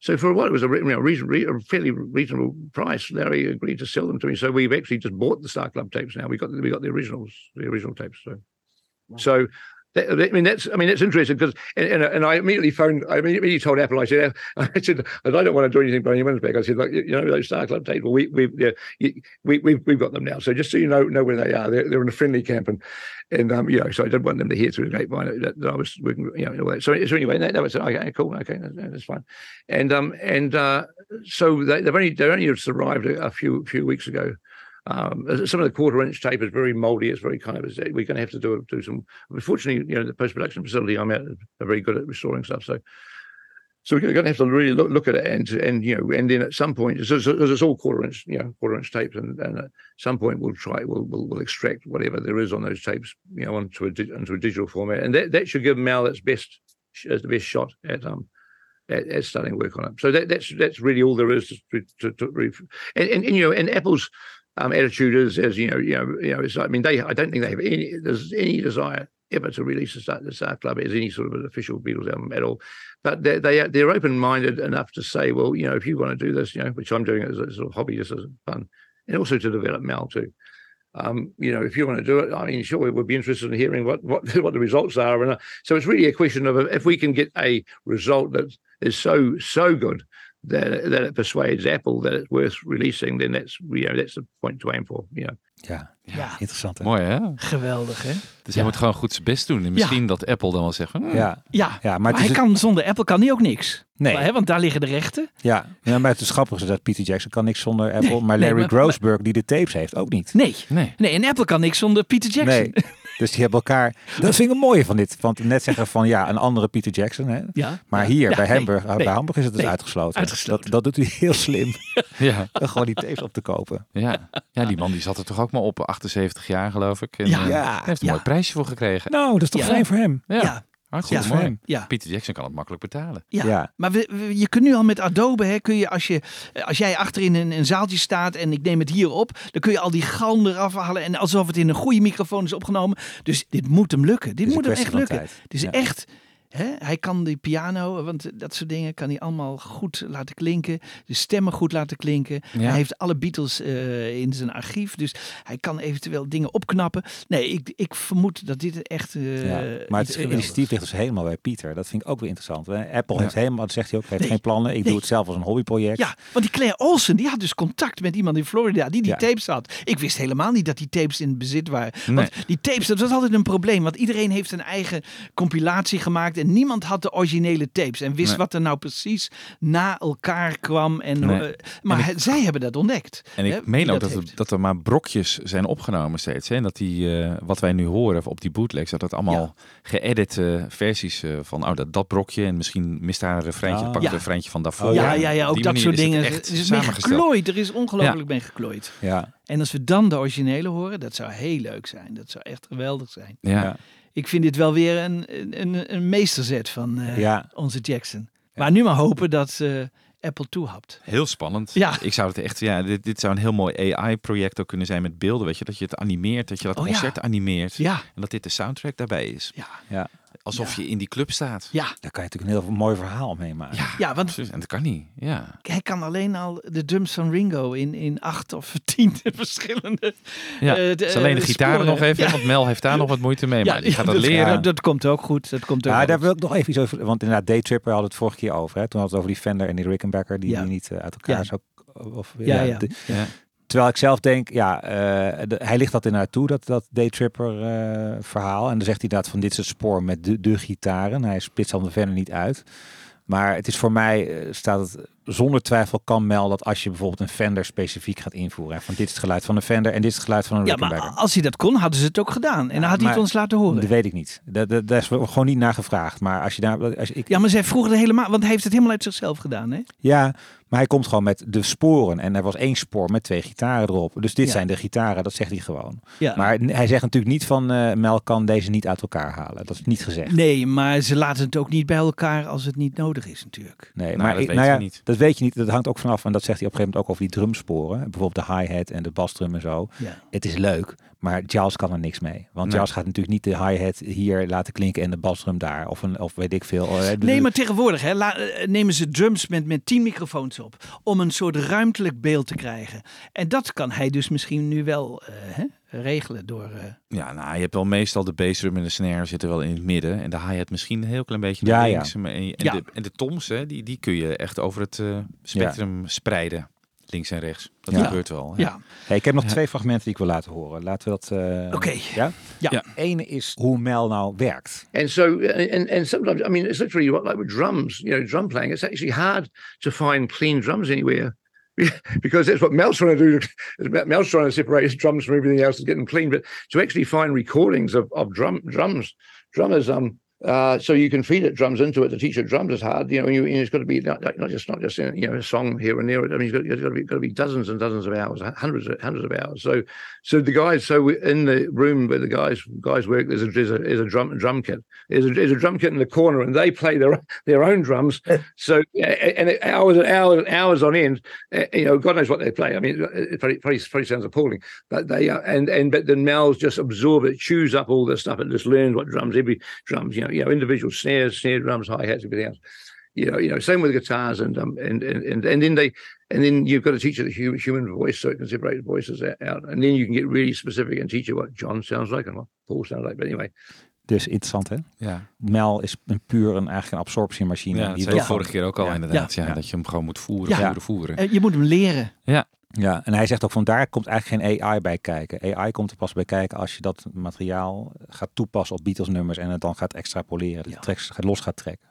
so for what it was a, you know, reason, re- a fairly reasonable price, Larry agreed to sell them to me. So we've actually just bought the Star Club tapes now. We got the, we got the originals, the original tapes. So, so I mean that's I mean that's interesting because and, and, I immediately phoned I mean, immediately told Apple I said I said I don't want to do anything by anyone's back. I said like you know those Star Club tapes well we we yeah, we we've, we've got them now. So just so you know know where they are they're, they're in a friendly camp and and um you know so I didn't want them to hear through the grapevine that, that I was working you know all that. so so anyway that, that was okay cool. Okay that- that's fine. And um and uh so they, they've only they only just arrived a, a few few weeks ago um, some of the quarter inch tape is very moldy. It's very kind of. We're going to have to do do some. Unfortunately, you know, the post production facility I'm at are very good at restoring stuff. So, so we're going to have to really look, look at it and and you know, and then at some point, because it's all quarter inch, you know, quarter inch tapes, and, and at some point we'll try, we'll, we'll we'll extract whatever there is on those tapes, you know, onto a into a digital format, and that that should give Mal its best as the best shot at um at, at starting work on it. So that, that's that's really all there is to, to, to, and, and, and you know, and Apple's um, attitude is, as you know, you know, you know, it's I mean, they, I don't think they have any, there's any desire ever to release the Star, the Star Club as any sort of an official Beatles album at all. But they, they they're open-minded enough to say, well, you know, if you want to do this, you know, which I'm doing as a sort of hobby, just as fun, and also to develop Mal too. Um, you know, if you want to do it, I mean, sure, we'd be interested in hearing what what what the results are. And uh, so it's really a question of if we can get a result that is so so good that that it persuades Apple that it's worth releasing, then that's you know that's the point to aim for. You know. Ja, Ja. interessant. Hè? Mooi hè? Geweldig, hè? Dus hij moet gewoon goed zijn best doen. En misschien dat Apple dan wel zegt van... hm, Ja, Ja, ja maar, maar hij kan, zonder Apple kan hij ook niks. Nee. Hè, want daar liggen de rechten. ja, ja, maar het is grappig dat Peter Jackson kan niks zonder Apple, maar nee, Larry maar- Grossberg die de tapes heeft ook niet. Nee. Nee. Nee, en Apple kan niks zonder Peter Jackson. Nee. Dus die hebben elkaar. Dat vind ik een mooie van dit. Want net zeggen van ja, een andere Peter Jackson. Hè? Ja. Maar Ja. hier Ja, bij, Hamburg, nee. bij Hamburg is het dus Nee, uitgesloten. uitgesloten. Dat, dat doet hij heel slim. Ja. Gewoon die tapes op te kopen. Ja. ja, die man die zat er toch ook maar op 78 jaar geloof ik. En, Ja. eh, Ja. hij heeft een Ja. mooi prijsje voor gekregen. Nou, dat is toch Ja. fijn voor hem. Ja, Ja. Hartstikke Ja. mooi. Ja. Peter Jackson kan het makkelijk betalen. Ja. Ja. maar we, we- je kunt nu al met Adobe, hè, kun je als, je als jij achterin een, een zaaltje staat en ik neem het hier op, dan kun je al die galm eraf halen en alsof het in een goede microfoon is opgenomen. Dus dit moet hem lukken. Dit moet hem echt lukken. Het is Ja. echt. Hij kan die piano, want dat soort dingen kan hij allemaal goed laten klinken. De stemmen goed laten klinken. Ja. Hij heeft alle Beatles eh, in zijn archief. Dus hij kan eventueel dingen opknappen. Nee, ik, ik vermoed dat dit echt. eh, Ja, maar het initiatief ligt dus helemaal bij Pieter. Dat vind ik ook weer interessant. Apple Ja. heeft helemaal, dat zegt hij ook, heeft Nee. geen plannen. Ik Nee. doe het zelf als een hobbyproject. Ja, want die Claire Olsen, die had dus contact met iemand in Florida die die tapes had. Ik wist helemaal niet dat die tapes in bezit waren. Nee. Want die tapes, dat was altijd een probleem. Want iedereen heeft een eigen compilatie gemaakt en niemand had de originele tapes. En wist Nee. wat er nou precies na elkaar kwam. En, Nee. eh, maar zij hebben dat ontdekt. En ik meen ook dat, er, dat er maar brokjes zijn opgenomen steeds. Hè? En dat die, eh, wat wij nu horen op die bootlegs, dat dat allemaal geëdite versies eh, van oh, dat, dat brokje. En misschien mist daar een refreintje, Ah. pak Ja. een refreintje van daarvoor. Oh, ja, ja. ja, ja, ook dat soort het dingen. Er is mee geklooid. Er is ongelooflijk mee geklooid. Ja. En als we dan de originele horen, dat zou heel leuk zijn. Dat zou echt geweldig zijn. Ja. Ik vind dit wel weer een, een, een meesterzet van eh, Ja. onze Jackson. Maar nu maar hopen dat eh, Apple toehapt. Heel spannend. Ja. Ik zou het echt, ja, dit, dit zou een heel mooi AI-project ook kunnen zijn met beelden. Weet je, dat je het animeert, dat je dat Oh ja. concert animeert. Ja, En dat dit de soundtrack daarbij is. ja, Ja. Alsof Ja. je in die club staat. ja. Daar kan je natuurlijk een heel mooi verhaal mee maken. Ja, Ja, want precies. En dat kan niet. Ja. hij kan alleen al de drums van Ringo in, in acht of tien verschillende Ja, eh, het de, is alleen de eh, gitaar sporen. nog even, Ja. want Mel heeft daar nog wat moeite mee. Maar die gaat dat dat, leren. dat, dat komt ook goed. Dat komt ook Ja, goed. daar wil ik nog even iets over. Want inderdaad, Daytripper hadden het vorige keer over. Hè? Toen hadden we het over die Fender en die Rickenbacker die, Ja. die niet eh, uit elkaar Ja. zou... Of, Ja, ja. de- Ja. Terwijl ik zelf denk, ja, eh, hij ligt dat inderdaad toe, dat, dat Daytripper eh verhaal. En dan zegt hij inderdaad van dit is het spoor met de, de gitaren. Hij splitst dan verder niet uit. Maar het is voor mij, eh, staat het zonder twijfel kan Mel dat als je bijvoorbeeld een Fender specifiek gaat invoeren. hè, Van dit is het geluid van een Fender en dit is het geluid van een ja, maar als hij dat kon, hadden ze het ook gedaan. En dan had hij het ons laten horen. Dat weet ik niet. Daar, daar, daar is gewoon niet naar gevraagd. Maar als je daar, als ik, Ja, maar zij vroegen er helemaal, want hij heeft het helemaal uit zichzelf gedaan, hè? Ja, maar hij komt gewoon met de sporen. En er was één spoor met twee gitaren erop. Dus dit Ja. zijn de gitaren, dat zegt hij gewoon. Ja. Maar hij zegt natuurlijk niet van eh, Mel kan deze niet uit elkaar halen. Dat is niet gezegd. Nee, maar ze laten het ook niet bij elkaar als het niet nodig is, natuurlijk. Nee, Nou, maar dat ik- weten nou ja, niet. dat weet je niet. Dat hangt ook vanaf. En dat zegt hij op een gegeven moment ook over die drumsporen. Bijvoorbeeld de hi-hat en de basdrum en zo. Ja. Het is leuk, maar Giles kan er niks mee. Want Nee. Giles gaat natuurlijk niet de hi-hat hier laten klinken en de basdrum daar. Of, een, of weet ik veel. Eh, Nee, maar tegenwoordig hè, la- eh, nemen ze drums met, met tien microfoons op. Om een soort ruimtelijk beeld te krijgen. En dat kan hij dus misschien nu wel eh, hè, regelen door... eh, Ja, nou, je hebt wel meestal de bassdrum en de snare zitten wel in het midden. En de hi-hat misschien een heel klein beetje Ja, naar ja. links. Maar- En, en, Ja. de, en de toms, hè, die, die kun je echt over het eh, spectrum spreiden. Links en rechts. Dat Ja. gebeurt wel. ja, Hey, ik heb nog Ja. twee fragmenten die ik wil laten horen. Laten we dat... eh, Oké. Ja? Ja. Ja. Ene is hoe Mel nou werkt. And so, and, and sometimes, I mean, it's literally what, like with drums, you know, drum playing. It's actually hard to find clean drums anywhere because that's what Mel's trying to do. Mel's trying to separate his drums from everything else to get them clean. But to actually find recordings of, of drum drums, drummers, um, uh, so you can feed it drums into it The teacher drums is hard. You know, you, it's got to be not, not just not just you know a song here and there. I mean, it's got, it's got to be got to be dozens and dozens of hours, hundreds of hundreds of hours. So, so the guys, so we- in the room where the guys guys work, there's a there's a, there's a drum drum kit. There's a, there's a drum kit in the corner, and they play their their own drums. so yeah, and it- hours and hours and hours on end. uh, You know, God knows what they play. I mean, it probably probably, probably sounds appalling, but they and and but then Mel's just absorb it, chews up all this stuff, and just learns what drums every drums. You know, you know, individual snares, snare drums, hi hats, everything else. You know, you know, same with guitars and um and and and, and then they and then you've got to teach it the human, human voice so it can separate voices out, and then you can get really specific and teach you what John sounds like and what Paul sounds like. But anyway, Dus interessant hè? Ja, Mel is een puur een, eigenlijk een absorptiemachine. ja dat Die zei vorige keer ook al Ja. inderdaad. Ja. Ja. Dat je hem gewoon moet voeren, Ja. voeren, voeren. eh, je moet hem leren. Ja, en hij zegt ook van daar komt eigenlijk geen AI bij kijken. AI komt er pas bij kijken als je dat materiaal gaat toepassen op Beatles nummers en het dan gaat extrapoleren. Dus Ja. gaat los gaat trekken.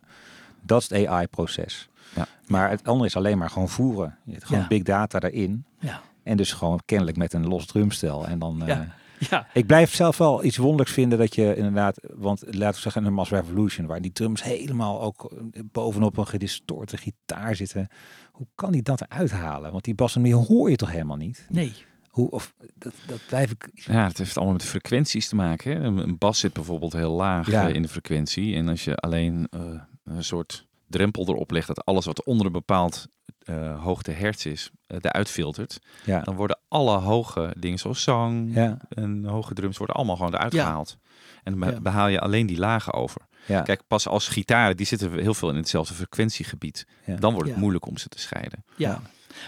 Dat is het AI-proces. Ja. Maar het andere is alleen maar gewoon voeren. Je hebt gewoon Ja. big data daarin. Ja. En dus gewoon kennelijk met een los drumstel. En dan, eh, Ja. Ja. Ik blijf zelf wel iets wonderlijks vinden dat je inderdaad, want laten we zeggen een Mass Revolution, waar die drums helemaal ook bovenop een gedistorte gitaar zitten. Hoe kan hij dat eruit halen? Want die bas en meer hoor je toch helemaal niet? Nee. Hoe, of, dat, dat blijf ik... Ja, het heeft allemaal met de frequenties te maken. Hè? Een, bas zit bijvoorbeeld heel laag Ja. eh, in de frequentie. En als je alleen eh, een soort drempel erop legt dat alles wat onder een bepaald eh, hoogte hertz is, eh eruit filtert, Ja. dan worden alle hoge dingen zoals zang Ja. en hoge drums worden allemaal gewoon eruit Ja. gehaald. En dan behaal je alleen die lagen over. Ja. Kijk, pas als gitaren, die zitten heel veel in hetzelfde frequentiegebied. Ja. Dan wordt het Ja. moeilijk om ze te scheiden. Ja.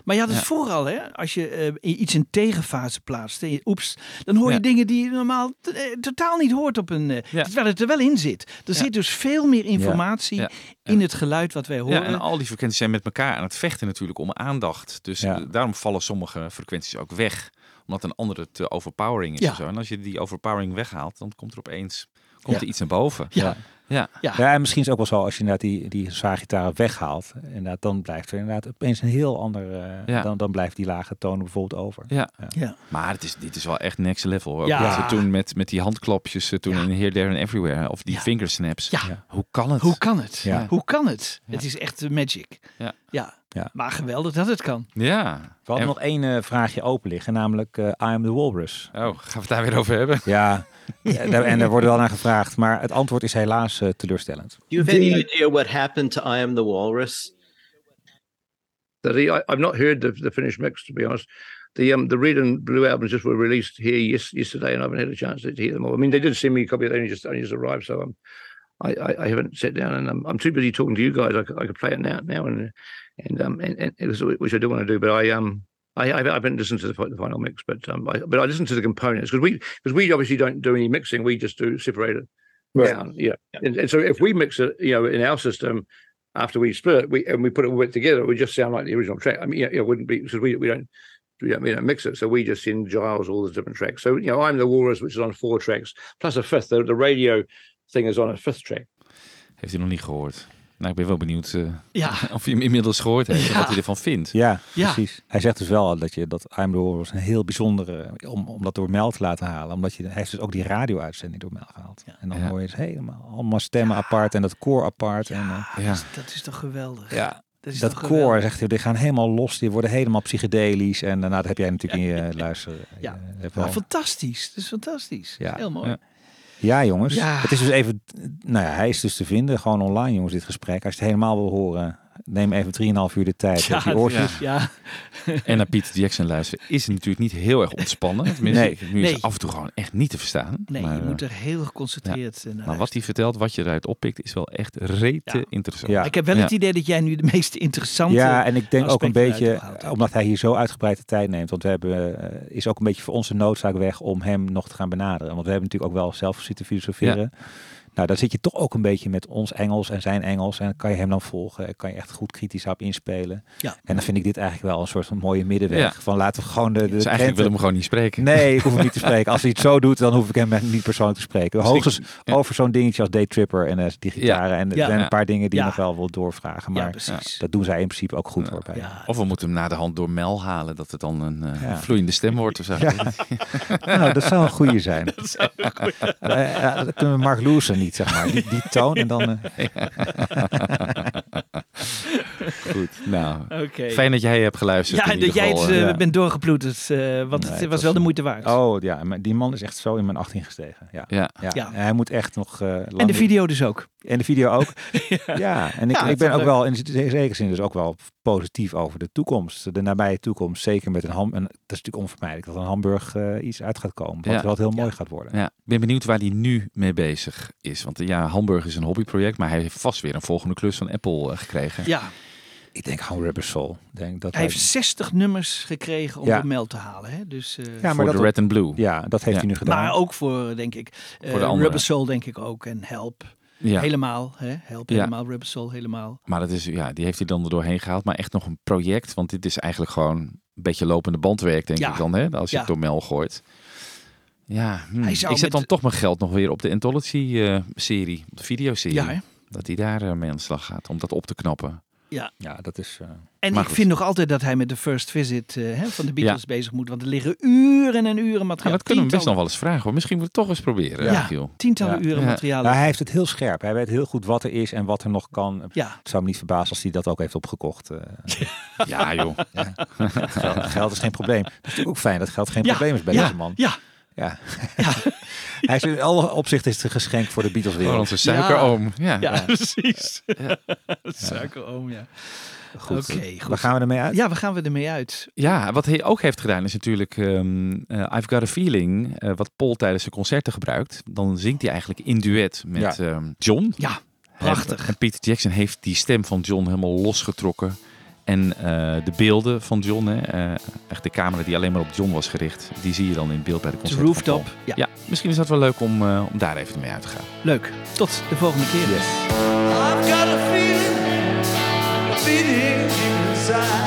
Maar ja, dat is Ja. vooral hè, als je eh, iets in tegenfase plaatst. Oeps, dan hoor je Ja. dingen die je normaal eh, totaal niet hoort op een. Ja. Terwijl het er wel in zit. Er zit dus veel meer informatie in het geluid wat wij horen. Ja, en al die frequenties zijn met elkaar aan het vechten natuurlijk om aandacht. Dus daarom vallen sommige frequenties ook weg. Omdat een andere te overpowering is zo. En als je die overpowering weghaalt, dan komt er opeens komt er iets naar boven. Ja. Ja. Ja. Ja, en misschien is het ook wel zo als je inderdaad die, die zwaargitaren weghaalt. Inderdaad, dan blijft er inderdaad opeens een heel ander. eh, Ja. dan, dan blijft die lage toon bijvoorbeeld over. Ja. Ja. Maar het is, dit is wel echt next level. Ook Ja. toen met, met die handklapjes, eh, toen Ja. in Here, There and Everywhere. Of die Ja. fingersnaps. Ja. Ja. Hoe kan het? Hoe kan het? Ja. Hoe kan het? Ja. Het is echt magic. Ja. Ja. Ja. Maar geweldig dat het kan. Ja. We hadden En- nog één eh, vraagje open liggen, namelijk eh I am the Walrus. Oh, gaan we het daar weer over hebben? Ja, daar- en daar wordt wel naar gevraagd, maar het antwoord is helaas eh, teleurstellend. Do you have any idea what happened to I Am the Walrus? that he, I, I've not heard the, the finished mix to be honest. The um the red and blue albums just were released here yes, yesterday, and I haven't had a chance to hear them all. I mean, they did send me a copy; they only just only just arrived, so um, I, I, I haven't sat down and um, I'm too busy talking to you guys. I could, I could play it now now and and um and, and it was, which I do want to do, but I um. I, I haven't listened to the, the final mix, but um, I, but I listened to the components because we because we obviously don't do any mixing. We just do separate it down. Yeah. And, and so if we mix it, you know, in our system, after we split it, we and we put it all back together, it would just sound like the original track. I mean, yeah, it wouldn't be because we, we don't we don't, we don't mix it, so we just send Giles all the different tracks. So you know, I'm the Walrus, which is on four tracks plus a fifth. The, the radio is on a fifth track. Heeft hij nog niet gehoord? Nou, ik ben wel benieuwd eh, Ja. of hij hem inmiddels gehoord heeft en Ja. wat hij ervan vindt. Ja, Ja. precies. Hij zegt dus wel dat je dat I am the Walrus een heel bijzondere, om, om dat door Mel te laten halen. Omdat je, hij heeft dus ook die radio-uitzending door Mel gehaald. Ja. En dan Ja. hoor je het helemaal, allemaal stemmen apart en dat koor apart. En, eh, Ja. Dat is toch geweldig? ja, Dat, is dat toch koor, geweldig? zegt hij, die gaan helemaal los, die worden helemaal psychedelisch. En daarna dat heb jij natuurlijk in je luisteren. Ja. je hebt Maar wel- fantastisch. Dat is fantastisch. Ja. Heel mooi. Ja. Jongens. Ja. Het is dus even, nou ja, hij is dus te vinden, gewoon online, jongens, dit gesprek. Als je het helemaal wil horen, neem even 3,5 uur de tijd. Ja, je oortjes. ja. En naar Peter Jackson luisteren is natuurlijk niet heel erg ontspannen. Tenminste, Nee. nu is Nee. af en toe gewoon echt niet te verstaan. Nee, maar, je eh, moet er heel geconcentreerd eh, naar maar wat hij vertelt, wat je eruit oppikt, is wel echt rete Ja. interessant. Ja. Ik heb wel Ja. het idee dat jij nu de meest interessante... Ja, en ik denk ook een beetje, omdat hij hier zo uitgebreid de tijd neemt, want we hebben, eh, is ook een beetje voor ons de noodzaak weg om hem nog te gaan benaderen. Want we hebben natuurlijk ook wel zelf zitten filosoferen. Nou, daar zit je toch ook een beetje met ons Engels en zijn Engels. En dan kan je hem dan volgen. en Kan je echt goed kritisch op inspelen. Ja. En dan vind ik dit eigenlijk wel een soort van mooie middenweg. Ja. Van laten we gewoon de, de Dus eigenlijk wil krenten- ik hem gewoon niet spreken. Nee, ik hoef hem niet te spreken. Als hij het zo doet, dan hoef ik hem niet persoonlijk te spreken. Hoogstens ja. over zo'n dingetje als Daytripper en eh, die gitaren. En er Ja. zijn een paar dingen die Ja. je nog wel wil doorvragen. Ja, Maar precies. dat doen zij in principe ook goed Ja. hoor. Bij. Ja. Of we moeten hem naar de hand door Mel halen, dat het dan een eh, Ja. vloeiende stem wordt of zo. Ja. Nou, dat zou een goede zijn. Eh, ja, dat kunnen we Mark Lewison niet, zeg maar. Die, die toon en dan... eh, Goed, nou. Fijn dat jij hebt geluisterd. Ja, dat jij het ja. bent doorgeploeterd, want Nee, het was was wel de moeite waard. oh ja, maar die man is echt zo in mijn 18 gestegen. Ja. Ja. Ja. Ja. En hij moet echt nog lang... en de video dus ook. En de video ook. ja. en ik, ik ben ook leuk. wel in zekere zin dus ook wel positief over de toekomst. De nabije toekomst, zeker met een ham. En dat is natuurlijk onvermijdelijk dat een Hamburg iets uit gaat komen. Wat wel heel mooi gaat worden. Ja, ik ben benieuwd waar hij nu mee bezig is. Want eh, ja, Hamburg is een hobbyproject, maar hij heeft vast weer een volgende klus van Apple eh, gekregen. Ja, Ik denk gewoon Rubber Soul. Denk dat hij heeft 60 nummers gekregen om Ja. de mail te halen. Hè? Dus, eh, Ja, maar voor dat de Red and Blue. Ja, dat heeft Ja. hij nu gedaan. maar ook voor, denk ik, eh, Voor de. Rubber Soul denk ik ook. En Help. Ja. Helemaal. Hè? Help Ja. helemaal. Rubber Soul helemaal. Maar dat is, ja, die heeft hij dan er doorheen gehaald. Maar echt nog een project, want dit is eigenlijk gewoon een beetje lopende bandwerk, denk Ja. ik dan, hè, als je Ja. het door Mel gooit. Ja, hmm. Hij zou ik zet met- dan toch mijn geld nog weer op de Anthology-serie, op de videoserie. Ja, hè? Dat hij daar eh, mee aan de slag gaat, om dat op te knappen. Ja. Ja, dat is... eh, En ik goed. vind nog altijd dat hij met de first visit eh, hè, van de Beatles bezig moet. Want er liggen uren en uren Ja, materiaal. dat kunnen we best nog wel eens vragen. hoor. Misschien moeten we het toch eens proberen, Ja, Giel. tientallen Ja. uren Ja. materiaal. nou, hij heeft het heel scherp. Hij weet heel goed wat er is en wat er nog kan. Ja, Het zou me niet verbazen als hij dat ook heeft opgekocht. eh. Ja, joh. geld, geld is geen probleem. Dat is natuurlijk ook fijn dat geld geen ja, probleem is bij ja, deze man. Ja, Ja. hij is in alle opzichten is het een geschenk voor de Beatles wereld. onze suikeroom. Ja. ja, precies. Suikeroom, ja. Goed. Oké, goed. Waar gaan we ermee uit? Ja, waar gaan we ermee uit? Ja, wat hij ook heeft gedaan is natuurlijk ehm, eh, I've Got a Feeling, eh, wat Paul tijdens zijn concerten gebruikt. Dan zingt hij eigenlijk in duet met ehm, John. Ja, prachtig. En, en Peter Jackson heeft die stem van John helemaal losgetrokken. En eh, de beelden van John, hè, eh, echt de camera die alleen maar op John was gericht, die zie je dan in beeld bij de van rooftop. Ja, Ja, misschien is dat wel leuk om, eh, om daar even mee uit te gaan. leuk. Tot de volgende keer. I've got a feeling, a feeling inside.